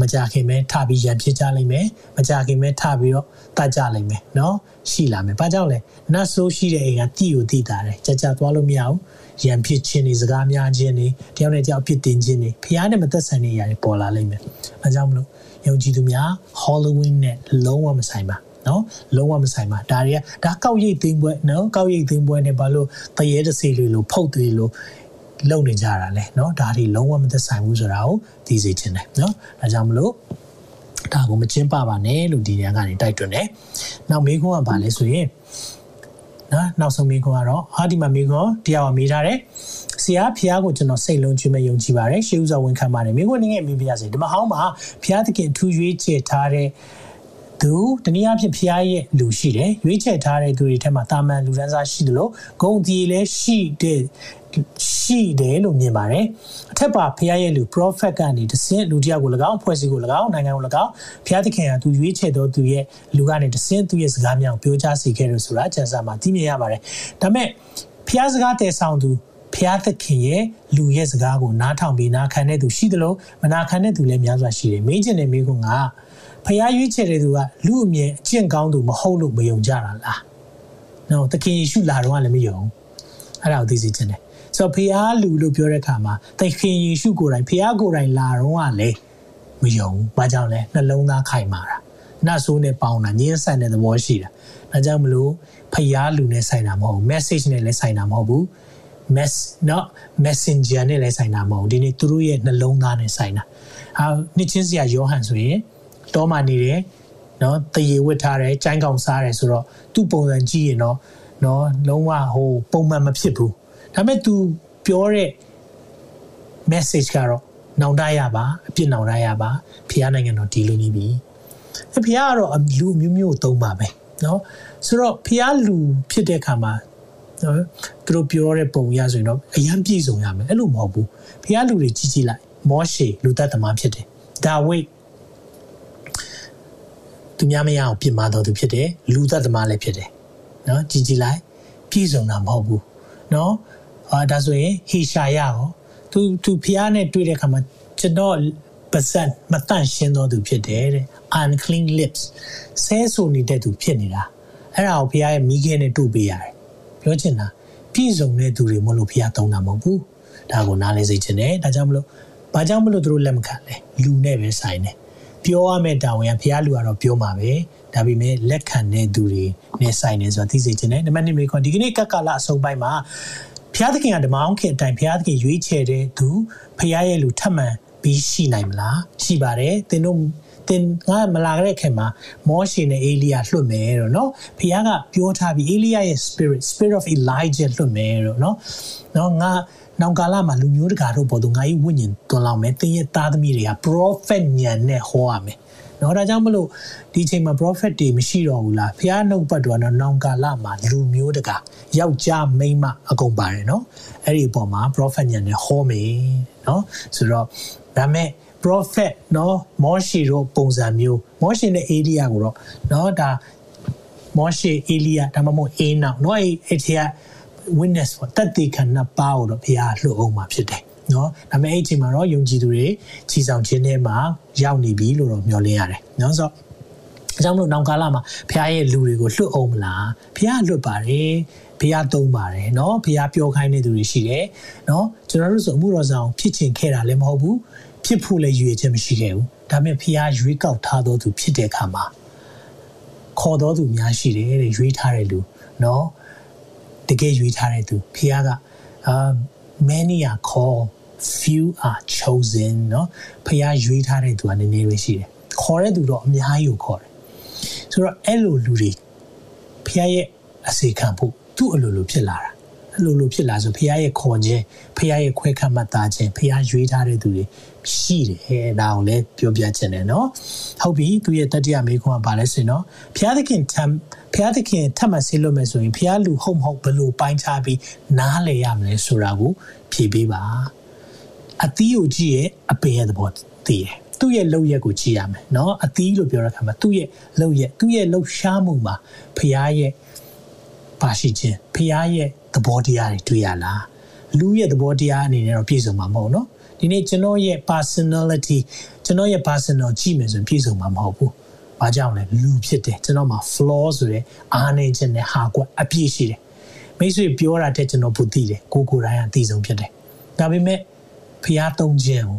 မကြခင်ပဲထပြီးရံဖြစ်ကြလိမ့်မယ်မကြခင်ပဲထပြီးတော့တတ်ကြလိမ့်မယ်နော်ရှိလာမယ်ဘာကြောင့်လဲနတ်ဆိုးရှိတဲ့အိမ်ကတိကိုတိတာတယ်ကြကြသွားလို့မရဘူး ရံဖြစ်ခြင်းတွေစကားများခြင်းတွေတယောက်နဲ့တယောက်ဖြစ်တင်ခြင်းတွေဖျားနဲ့မသက်ဆိုင်တဲ့ຢာတွေပေါ်လာလိမ့်မယ်အဲကြောင့်မလို့ယုံကြည်သူများ Halloween နဲ့လုံးဝမဆိုင်ပါနော်လုံးဝမဆိုင်ပါဒါတွေကဒါကောက်ရိတ်သိမ်းပွဲနော်ကောက်ရိတ်သိမ်းပွဲနဲ့ဘာလို့တရေတစီလေးလို့ဖုတ်သေးလို့လုံနေကြတာလဲเนาะဒါတွေလုံးဝမသက်ဆိုင်ဘူးဆိုတာကိုသိစေချင်တယ်เนาะဒါကြောင့်မလို့ဒါကိုမကျင်းပပါနဲ့လို့ဒီနေရာကနေတိုက်တွန်းတယ်။နောက်မေးခွန်းကဘာလဲဆိုရင် နော်နောက်ဆုံးမေးခွန်းကတော့ဟာဒီမှာမေးခွန်းတရားဝမေးထားတယ်။ဆရာဖျားကိုကျွန်တော်စိတ်လုံးကျွေးမဲ့ယုံကြည်ပါတယ်။ရှေးဥစွာဝန်ခံပါတယ်။မေးခွန်းငယ်မေးပြရစေ။ဒီမှာဟောင်းမှာဖျားသခင်ထူရွေးချယ်ထားတဲ့သူတနည်းအားဖြင့်ဖျားရဲ့လူရှိတယ်ရွေးချယ်ထားတဲ့သူတွေထဲမှာတာမန်လူဒန်းစားရှိတယ်လို့ဂုံတီလည်းရှိတဲ့ ရှိတယ်လို့မြင်ပါတယ်အထက်ပါဖခင်ရဲ့လူ prophet ကနေတဆင့်လူတယောက်ကို၎င်းဖွဲ့စည်းကို၎င်းနိုင်ငံကို၎င်းဖခင်သခင်ကသူရွေးချယ်တော်သူရဲ့လူကနေတဆင့်သူရဲ့စကားများကိုပြောကြားစေခဲ့လို့ဆိုတာကျမ်းစာမှာသိမြင်ရပါတယ်ဒါပေမဲ့ဖခင်စကားတည်ဆောင်သူဖျားသခင်ရဲ့လူရဲ့စကားကိုနားထောင်ပြီးနားခံတဲ့သူရှိသလိုမနာခံတဲ့သူလည်းများစွာရှိတယ်။မင်းကျင်တဲ့မိကုံကဖျားရွေးချယ်တဲ့သူကလူအမြင်အကျင့်ကောင်းသူမဟုတ်လို့မယုံကြတာလား။နော်သခင်ယေရှုလာတော့လည်းမယုံ။အဲ့ဒါကိုသိစေချင်တယ် ဆိုတော့ဖះလူလို့ပြောတဲ့အခါမှာသခင်ယေရှုကိုယ်တိုင်ဖះကိုယ်တိုင်လာတော့ကလည်းမယုံဘူး။ဘာကြောင့်လဲနှလုံးသားခိုင်မာတာ။နတ်ဆိုးနဲ့ပေါင်းတာညှင်းဆန်တဲ့သဘောရှိတာ။ဒါကြောင့်မလို့ဖះလူနဲ့ဆိုင်တာမဟုတ်ဘူး။ message နဲ့လည်းဆိုင်တာမဟုတ်ဘူး။ mess နော် messenger နဲ့လည်းဆိုင်တာမဟုတ်ဘူး။ဒီနေ့သူတို့ရဲ့နှလုံးသားနဲ့ဆိုင်တာ။ဟာနှစ်ချင်းစရာယောဟန်ဆိုရင်တောမှနေတယ်နော်တရေဝတ်ထားတယ်ကြိုင်းကောင်စားတယ်ဆိုတော့သူ့ပုံစံကြည့်ရင်တော့နော်လုံးဝဟိုပုံမှန်မဖြစ်ဘူး ဒါပေမဲ့ तू ပြောတဲ့ message ကတော့နောင်တရပါအပြစ်နောင်တရပါဖခင်နိုင်ငံတော်ဒီလိုနေပြီဖခင်ကတော့လူမျိုးမျိုးသုံးပါပဲเนาะဆိုတော့ဖခင်လူဖြစ်တဲ့အခါမှာနော်သူတို့ပြောတဲ့ပုံရဆိုရင်တော့အရန်ပြည့်စုံရမယ်အဲ့လိုမဟုတ်ဘူးဖခင်လူတွေကြီးကြီးလိုက်မောရှေလူသက်သမားဖြစ်တယ်ဒါဝိတ်သူများမရအောင်ပြင်မာတော်သူဖြစ်တယ်လူသက်သမားလည်းဖြစ်တယ်နော်ကြီးကြီးလိုက်ပြည့်စုံတာမဟုတ်ဘူးနော် အာဒါဆိုရင်ဟေရှာယရောသူသူဖျားနဲ့တွေ့တဲ့အခါမှာကျွန်တော်ပါဇက်မတန့်ရှင်းတော်သူဖြစ်တယ်တဲ့ unclean lips ဆဲဆူနေတဲ့သူဖြစ်နေတာအဲ့ဒါကိုဖျားရဲ့မိခဲနဲ့တို့ပေးရတယ်ပြောချင်တာပြည့်စုံတဲ့သူတွေမလို့ဖျားသုံးတာမဟုတ်ဘူးဒါကိုနားလဲစေချင်တယ်ဒါကြောင့်မလို့ဘာကြောင့်မလို့သူတို့လက်မခံလဲလူနဲ့ပဲဆိုင်တယ်ပြောရမယ့်တာဝန်ကဖျားလူကတော့ပြောမှာပဲဒါပေမဲ့လက်ခံတဲ့သူတွေနဲ့ဆိုင်နေဆိုတာသိစေချင်တယ်နံပါတ်1မိခွန်ဒီကနေ့ကက်ကလအဆုံးပိုင်းမှာ ဖျားသခင်ကဓမ္မအောင်ခင်အတိုင်းဖျားသခင်ရွေးချယ်တဲ့သူဖျားရဲ့လူထပ်မံပြီးရှိနိုင်မလားရှိပါတယ်သင်တို့တင်ငါမလာခဲ့တဲ့ခင်မှာမောရှေနဲ့အေလိယလွတ်မယ်တော့เนาะဖခင်ကပြောထားပြီးအေလိယရဲ့ spirit spirit of elijah လွတ်မယ်တော့เนาะเนาะငါနောင်ကာလမှာလူမျိုးတကာတို့ပေါ်သူငါ၏ဝိညာဉ်သွန်လောင်းမယ်သင်ရဲ့သားသမီးတွေက prophet ညံနဲ့ဟောရမယ် เนาะဒါကြောင့်မလို့ဒီအချိန်မှာ prophet တွေမရှိတော့ဘူးလားဖះနှုတ်ပတ်တော်တော့နောင်ကာလမှာလူမျိုးတကာယောက်ျားမိန်းမအကုန်ပါတယ်เนาะအဲ့ဒီအပေါ်မှာ prophet ညံနေဟောမယ်เนาะဆိုတော့ဒါမဲ့ prophet เนาะမောရှိတို့ပုံစံမျိုးမောရှိနဲ့အေလိယကိုတော့เนาะဒါမောရှိအေလိယဒါမှမဟုတ်အေနောက်เนาะအဲ့အဲ့ဒီက witness ပေါ့တသက်ခံနှစ်ပါးကိုတော့ဘုရားလှုပ်အောင်မှာဖြစ်တယ် နော်ဒါပေမဲ့အဲ့ဒီချိန်မှာတော့ယုံကြည်သူတွေခြီဆောင်ခြင်းထဲမှာရောက်နေပြီလို့တော့မျှော်လင့်ရတယ်နော်ဆိုတော့အကြောင်းလို့နောက်ကာလမှာဘုရားရဲ့လူတွေကိုလွတ်အောင်မလားဘုရားလွတ်ပါတယ်ဘုရားသုံးပါတယ်เนาะဘုရားပြောခိုင်းတဲ့သူတွေရှိတယ်เนาะကျွန်တော်တို့ဆိုအမှုတော်ဆောင်ဖြစ်ချင်ခဲ့တာလည်းမဟုတ်ဘူးဖြစ်ဖို့လည်းရွေချက်မရှိခဲ့ဘူးဒါပေမဲ့ဘုရားရွေးကောက်ထားတော်သူဖြစ်တဲ့အခါမှာခေါ်တော်သူများရှိတယ်တဲ့ရွေးထားတဲ့လူเนาะတကယ်ရွေးထားတဲ့သူဖခင်ကအာ many are called few are chosen เนาะဖခင်ရွေးထားတဲ့သူကနည်းနည်းပဲရှိတယ်ခေါ်တဲ့သူတော့အများကြီးကိုခေါ်တယ်ဆိုတော့အဲ့လိုလူတွေဖခင်ရဲ့အစေခံဖို့သူ့အလိုလိုဖြစ်လာတာအလိုလိုဖြစ်လာဆိုဖခင်ရဲ့ခေါ်ခြင်းဖခင်ရဲ့ခွဲခတ်မှတ်သားခြင်းဖခင်ရွေးထားတဲ့သူတွေရှိတယ်ဒါကိုလည်းပြောပြချင်တယ်เนาะဟုတ်ပြီသူရဲ့တတိယမိခွန်းကပါလဲဆိုရင်เนาะဖခင်သခင်ထမ်းဖျားသခင်ထပ်မဆေးလို့မယ်ဆိုရင်ဖျားလူဟုတ်မဟုတ်ဘယ်လိုပိုင်းခြားပြီးနားလည်ရမလဲဆိုတာကိုဖြေပေးပါ အသီးကိုကြည့်ရဲ့အပင်ရဲ့သဘောသိတယ်သူ့ရဲ့လှုပ်ရက်ကိုကြည့်ရမယ်เนาะအသီးလို့ပြောတဲ့အခါမှာသူ့ရဲ့လှုပ်ရက်သူ့ရဲ့လှုပ်ရှားမှုမှာဖျားရဲ့ပါရှိခြင်းဖျားရဲ့သဘောတရားတွေတွေ့ရလားလူရဲ့သဘောတရားအနေနဲ့တော့ပြည့်စုံမှာမဟုတ်เนาะဒီနေ့ကျွန်တော်ရဲ့ personality ကျွန်တော်ရဲ့ personal ကြည့်မယ်ဆိုရင်ပြည့်စုံမှာမဟုတ်ဘူး။ဘာကြောင့်လဲလူဖြစ်တယ်ကျွန်တော်မှာ flaw ဆိုတဲ့အားနည်းခြင်းနဲ့ဟာကွက်အပြည့်ရှိတယ်။မိတ်ဆွေပြောတာတဲ့ကျွန်တော်ဘူးသိတယ်ကိုကိုယ်တိုင်ကသိဆုံးဖြစ်တယ်။ဒါပေမဲ့ ဖျားသုံးခြင်းကို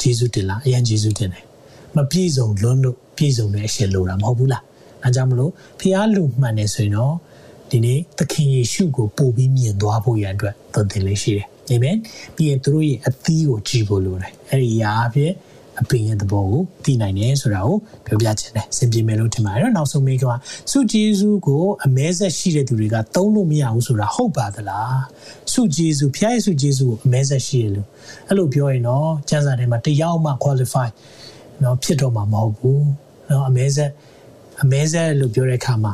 ဂျေဇုတင်လားအရင်ဂျေဇုတင်တယ်။မပြည့်စုံလွန်းလို့ပြည့်စုံတဲ့အရှင်လိုတာမဟုတ်ဘူးလား။အဲကြောင့်မလို့ဖျားလူမှန်နေဆိုရင်တော့ဒီနေ့သခင်ယေရှုကိုပို့ပြီးမြင်သွားဖို့ရန်အတွက်သွန်သင်လေးရှိတယ်။အာမင်။ပြီးရင်သူတို့ရဲ့အသီးကိုကြည့်ဖို့လိုတယ်။အဲ့ဒီအရာအဖြစ် အပင်ရဲ့သဘောကိုသိနိုင်တယ်ဆိုတာကိုပြောပြချင်တယ်စင်ပြေမယ်လို့ထင်ပါတယ်နောက်ဆုံးမိကစုဂျေစုကိုအမဲဆက်ရှိတဲ့သူတွေကသုံးလို့မရဘူးဆိုတာဟုတ်ပါသလားစုဂျေစုဖျားရဲ့စုဂျေစုကိုအမဲဆက်ရှိရလို့အဲ့လိုပြောရင်တော့ကျန်းစာထဲမှာတယောက်မှ qualify နော်ဖြစ်တော့မှာမဟုတ်ဘူးနော်အမဲဆက်အမဲဆက်လို့ပြောတဲ့အခါမှာ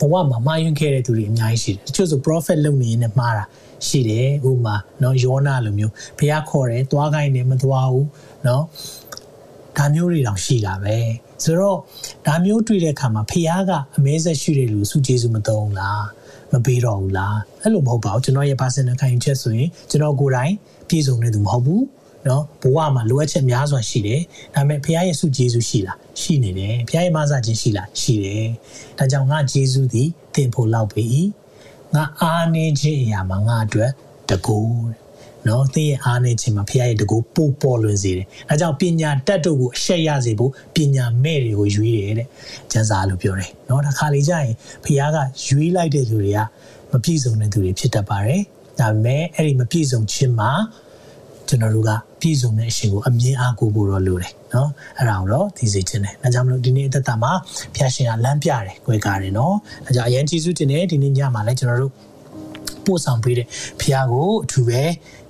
ဘဝမှာမှားယွင်းခဲ့တဲ့သူတွေအများကြီးရှိတယ်တချို့ဆို prophet လုပ်နေရင်လည်းမှားတာရှိတယ်ဥပမာနော်ယောနာလိုမျိုးဘုရားခေါ်တယ်သွားခိုင်းတယ်မသွားဘူး เนาะဒါမျိုးတွေတောင်ရှိတာပဲဆိုတော့ဒါမျိုးတွေ့တဲ့အခါမှာဖះကအမဲဆက်ရှိတဲ့လူစုကျေးဇူးမသုံးလားမပေးတော့ဘူးလားအဲ့လိုမဟုတ်ပါဘူးကျွန်တော်ရဲ့ personal ခံယူချက်ဆိုရင်ကျွန်တော်ကိုယ်တိုင်ပြည့်စုံနေသူမဟုတ်ဘူးเนาะဘဝမှာလိုအပ်ချက်များစွာရှိတယ်ဒါပေမဲ့ဖះရဲ့စုကျေးဇူးရှိလားရှိနေတယ်ဖះရဲ့မဆာခြင်းရှိလားရှိတယ်ဒါကြောင့်ငါကျေးဇူးသည်သင်ဖို့လောက်ပြီငါအားနေခြင်းအရာမှာငါအတွက်တကူ နော်သင်ရဲ့အားနေခြင်းမှာဖခင်ရဲ့တကူပို့ပေါ်လွင်စေတယ်။ဒါကြောင့်ပညာတတ်တို့ကိုအရှက်ရစေဖို့ပညာမဲ့တွေကိုရွေးတယ်တဲ့။ကျမ်းစာလို့ပြောတယ်။နော်ဒါခါလေးကျရင်ဖခင်ကရွေးလိုက်တဲ့လူတွေကမပြည့်စုံတဲ့သူတွေဖြစ်တတ်ပါတယ်။ဒါပေမဲ့အဲ့ဒီမပြည့်စုံခြင်းမှာကျွန်တော်တို့ကပြည့်စုံတဲ့အရှင်ကိုအမြင်အားကိုးဖို့တော့လိုတယ်နော်အဲ့ဒါကိုတော့သိစေချင်တယ်ဒါကြောင့်မလို့ဒီနေ့အသက်တာမှာဖျားရှင်ကလမ်းပြတယ်꿰ကားတယ်နော်အဲကြောင့်အရင်ကျေးဇူးတင်တယ်ဒီနေ့ညမှာလည်းကျွန်တော်တို့ပို့ဆောင်ပေးတဲ့ဖျားကိုအထူးပဲ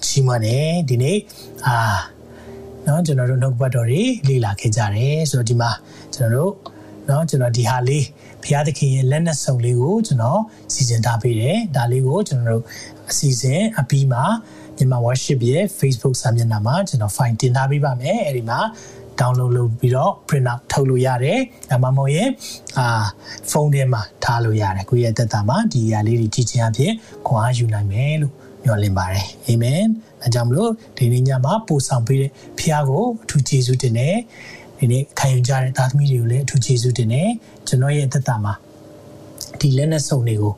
ချီးမွမ်းတယ်ဒီနေ့အာနော်ကျွန်တော်တို့နှုတ်ပတ်တော်တွေလေ့လာခဲ့ကြတယ်ဆိုတော့ဒီမှာကျွန်တော်တို့နော်ကျွန်တော်ဒီဟာလေးဘုရားသခင်ရဲ့လက်နက်စုံလေးကိုကျွန်တော်စီစဉ်ထားပေးတယ်ဒါလေးကိုကျွန်တော်တို့အစီအစဉ်အပြီးမှာမြန်မာ worship ရဲ့ Facebook စာမျက်နှာမှာကျွန်တော် file တင်ထားပေးပါမယ်အဲဒီမှာ download လုပ်ပြီးတော့ print out ထုတ်လို့ရတယ်။ဒါမှမဟုတ်ရင်အာဖုန်းထဲမှာထားလို့ရတယ်။ကိုယ့်ရဲ့သက်တာမှာဒီအရာလေးတွေကြည့်ခြင်းအဖြစ်ခွန်အားယူနိုင်မယ်လို့ မျှော်လင့်ပါတယ်။အာမင်။အဲကြောင့်မလို့ဒီနေ့ညမှာပို့ဆောင်ပေးတဲ့ဖခင်ကိုအထူးကျေးဇူးတင်တယ်။ဒီနေ့ခံယူကြတဲ့သားသမီးတွေကိုလည်းအထူးကျေးဇူးတင်တယ်။ကျွန်တော်ရဲ့သက်တာမှာဒီလက်နဲ့စုံတွေကို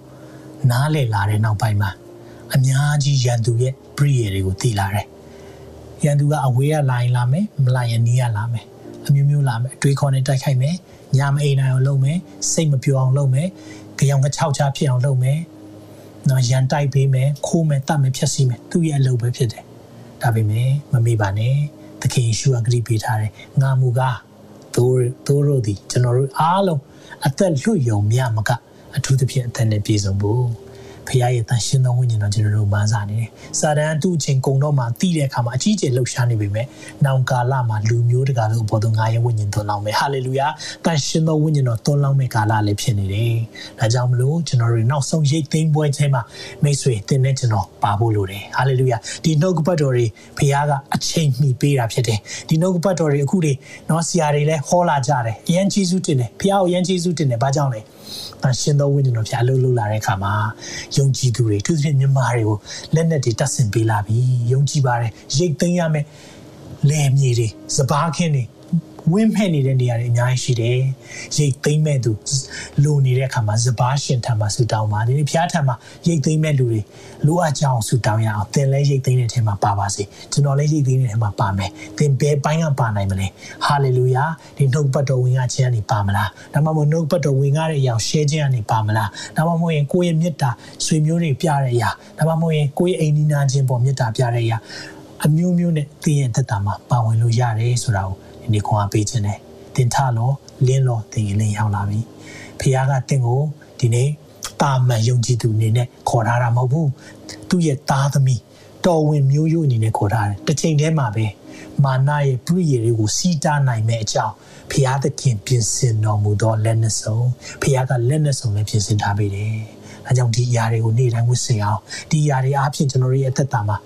နားလည်လာတဲ့နောက်ပိုင်းမှာအများကြီးရန်သူရဲ့ breed တွေကိုသိလာတယ်။ရန်သူကအဝေးကလာရင်လာမယ်မလာရင်နီးရလာမယ်။အမျိုးမျိုးလာမယ်အတွေးခေါ်နဲ့တိုက်ခိုက်မယ်။ညာမအိမ်နိုင်အောင်လုပ်မယ်။စိတ်မပြောအောင်လုပ်မယ်။ကြောင်ကချောက်ချဖြစ်အောင်လုပ်မယ်။ နော်ရန်တိုက်ပေးမယ်။ခိုးမယ်တတ်မယ်ဖြတ်စီမယ်။သူ့ရဲ့အလုပ်ပဲဖြစ်တယ်။ဒါပေမဲ့မမေ့ပါနဲ့။သခင်ယေရှုကဂရုပေးထားတယ်။ငါမူကားသိုးသိုးတို့ဒီကျွန်တော်တို့အားလုံးအသက်လွတ်ယုံမြမကအထူးသဖြင့်အသက်နဲ့ပြည့်စုံဖို့ ဖဖခင်ရဲ့တန်ရှင်းသောဝိညာဉ်တော်ကျွန်တော်တို့မန်းစားနေတယ်။စာတန်သူ့အချိန်ကုံတော့မှတည်တဲ့အခါမှာအကြီးကျယ်လှုပ်ရှားနေပေမဲ့နောင်ကာလမှာလူမျိုးတကာလို့ပေါ်တော့ငါရဲ့ဝိညာဉ်သွန်လောင်းမယ်။ဟာလေလုယာ။တန်ရှင်းသောဝိညာဉ်တော်သွန်လောင်းမဲ့ကာလလည်းဖြစ်နေတယ်။ဒါကြောင့်မလို့ကျွန်တော်တို့နောက်ဆုံးရိတ်သိမ်းပွဲချင်းမှာမိတ်ဆွေတင်တဲ့ကျွန်တော်ပါဖို့လိုတယ်။ဟာလေလုယာ။ဒီနှုတ်ကပတ်တော်တွေဖခင်ကအချိန်မီပေးတာဖြစ်တယ်။ဒီနှုတ်ကပတ်တော်တွေအခုတွေနော်ဆရာတွေလည်းဟောလာကြတယ်။အရန်ကျေးဇူးတင်တယ်။ဖခင်ကိုအရန်ကျေးဇူးတင်တယ်။ဘာကြောင့်လဲ။ တန်ရှင်သောဝိညာဉ်တော်ဖျားလှုပ်လှုပ်လာတဲ့အခါမှာယုံကြည်သူတွေသူတို့မြန်မာတွေကိုလက်နက်တွေတတ်ဆင်ပေးလာပြီယုံကြည်ပါတယ်ရိတ်သိမ်းရမယ်လဲမြေတွေစပားခင်းတွေ ဝင်းမဲ့နေတဲ့နေရာတွေအများကြီးရှိတယ်။ရိတ်သိမ့်မဲ့သူလိုနေတဲ့အခါမှာစပားရှင်ထံမှာဆူတောင်းပါဒီနေ့ဖျားထံမှာရိတ်သိမ့်မဲ့လူတွေလိုအပ်ကြအောင်ဆူတောင်းရအောင်သင်လည်းရိတ်သိမ့်တဲ့ထဲမှာပါပါစေ။ကျွန်တော်လည်းရိတ်သိမ့်တဲ့ထဲမှာပါမယ်။သင်ဘယ်ပိုင်းကပါနိုင်မလဲ။ဟာလေလုယာဒီနှုတ်ပတ်တော်ဝင်ရခြင်းကနေပါမလား။ဒါမှမဟုတ်နှုတ်ပတ်တော်ဝင်ရတဲ့အရာရှဲခြင်းကနေပါမလား။ဒါမှမဟုတ်ရင်ကိုယ့်ရဲ့မေတ္တာဆွေမျိုးတွေပြတဲ့အရာဒါမှမဟုတ်ရင်ကိုယ့်ရဲ့အိမ်နီးနားချင်းပေါ်မေတ္တာပြတဲ့အရာအမျိုးမျိုးနဲ့သင်ရဲ့သက်တာမှာပါဝင်လို့ရတယ်ဆိုတာကို ဒီနေ့ခွန်အားပေးခြင်းနဲ့တင်ထလို့လင်းလို့သင်ရင်လင်းရောက်လာပြီဖခင်ကတင့်ကိုဒီနေ့တာမန်ယုံကြည်သူအနေနဲ့ခေါ်ထားတာမဟုတ်ဘူးသူ့ရဲ့သားသမီးတော်ဝင်မျိုးရိုးအနေနဲ့ခေါ်ထားတယ်တစ်ချိန်တည်းမှာပဲမာနရဲ့ပြည့်ရည်တွေကိုစီးတားနိုင်မဲ့အကြောင်းဖခင်သခင်ပြင်ဆင်တော်မူသောလက်နှစုံဖခင်ကလက်နှစုံနဲ့ပြင်ဆင်ထားပေးတယ်အဲကြောင့်ဒီအရာတွေကိုနေ့တိုင်းဝတ်ဆင်အောင်ဒီအရာတွေအားဖြင့်ကျွန်တော်ရဲ့အသက်တာမှာ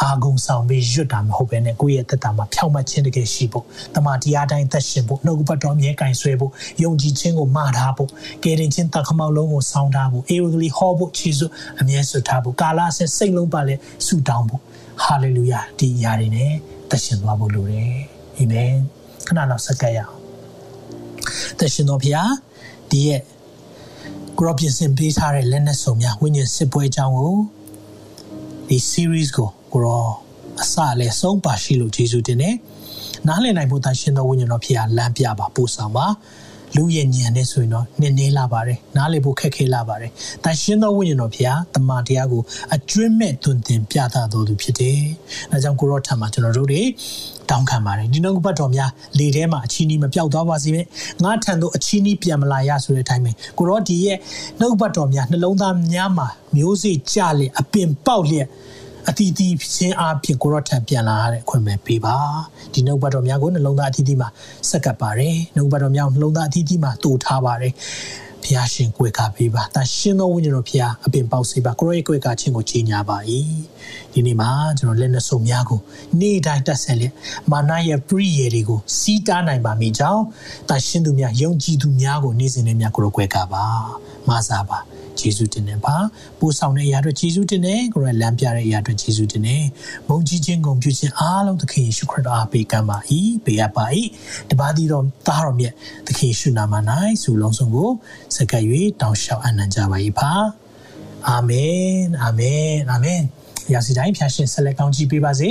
အာဂုံဆောင်ပြီးရွတ်တာမဟုတ်ဘဲနဲ့ကိုယ့်ရဲ့သက်တာမှာဖြောင့်မတ်ခြင်းတကယ်ရှိဖို့တမန်တရားတိုင်းသက်ရှင်ဖို့နှုတ်ပတ်တော်မြဲကင်ဆွဲဖို့ယုံကြည်ခြင်းကိုမှားထားဖို့ကယ်တင်ခြင်းတခမောက်လုံးကိုဆောင်းထားဖို့အေဝံဂေလိဟောဖို့ခြေစွအမြဲဆွထားဖို့ကာလဆက်စိတ်လုံးပါလဲဆုတောင်းဖို့ဟာလေလုယာဒီအရာတွေနဲ့သက်ရှင်သွားဖို့လိုတယ်အာမင်ခဏတော့စက္ကပ်ရအောင်သက်ရှင်တော်ဖျားဒီရဲ့ကိုရောပြင်ဆင်ပေးထားတဲ့လက်နက်စုံများဝိညာဉ်စစ်ပွဲအကြောင်းကိုဒီ series ကို ကိုရောအစလည်းဆုံးပါရှိလို့ယေရှုတင်တယ်နားလည်နိုင်ဖို့တန်ရှင်သောဝိညာဉ်တော်ဖြစ်အားလမ်းပြပါပို့ဆောင်ပါလူရဲ့ဉာဏ်နဲ့ဆိုရင်တော့နည်းနည်းလာပါတယ်နားလည်ဖို့ခက်ခဲလာပါတယ်တန်ရှင်သောဝိညာဉ်တော်ဖျားတမန်တရားကိုအကျွင့်မဲ့တွင်တင်ပြသတော်သူဖြစ်တယ်အဲကြောင့်ကိုရောထံမှာကျွန်တော်တို့တွေတောင်းခံပါတယ်ဒီနှုတ်ပတ်တော်များလေထဲမှာအချီးနီးမပြောက်သွားပါစေနဲ့ငါထံသို့အချီးနီးပြန်မလာရဆိုတဲ့အတိုင်းပဲကိုရောဒီရဲ့နှုတ်ပတ်တော်များနှလုံးသားများမှာမျိုးစေ့ကြလျက်အပင်ပေါက်လျက် အတီးတီးချင်းအားဖြင့်ကိုရော့ထံပြန်လာရတဲ့အခွင့်ပဲပေးပါဒီနှုတ်ဘတ်တော်များကိုနှလုံးသားအတီးတီးမှာစက္ကပ်ပါတယ်နှုတ်ဘတ်တော်များနှလုံးသားအတီးတီးမှာတူထားပါတယ်ဖျားရှင်ကိုယ်ကပေးပါတန်ရှင်သောဝိညာဉ်တော်ဖျားအပင်ပေါက်စေပါကိုရောရဲ့ကိုယ်ကချင်းကိုကြီးညာပါ၏ဒီနေ့မှာကျွန်တော်လက်နဲ့စုံများကိုနေ့တိုင်းတက်ဆက်လက်မာနရဲ့ပရိယေတွေကိုစီးတားနိုင်ပါမိကြောင်းတန်ရှင်သူများယုံကြည်သူများကိုနေ့စဉ်နဲ့များကိုရောကိုယ်ကပါမဆာပါ ဂျေဇုတင်တယ်ပါပို့ဆောင်တဲ့အရာအတွက်ဂျေဇုတင်တယ်ကိုရလမ်းပြတဲ့အရာအတွက်ဂျေဇုတင်တယ်ဘုန်းကြီးခြင်းဂုဏ်ပြုခြင်းအားလုံးသခင်ယေရှုခရစ်တော်အားပေးကမ်းပါ၏ပေးအပ်ပါ၏တပါးသီတော်သားတော်မြတ်သခင်ယေရှုနာမ၌ဆုလုံးစုံကိုစက္ကပ်၍တောင်းလျှောက်အနံ့ကြပါ၏ပါအာမင်အာမင်အာမင်ရာစီတိုင်းဖျာရှင်ဆက်လက်ကောင်းချီးပေးပါစေ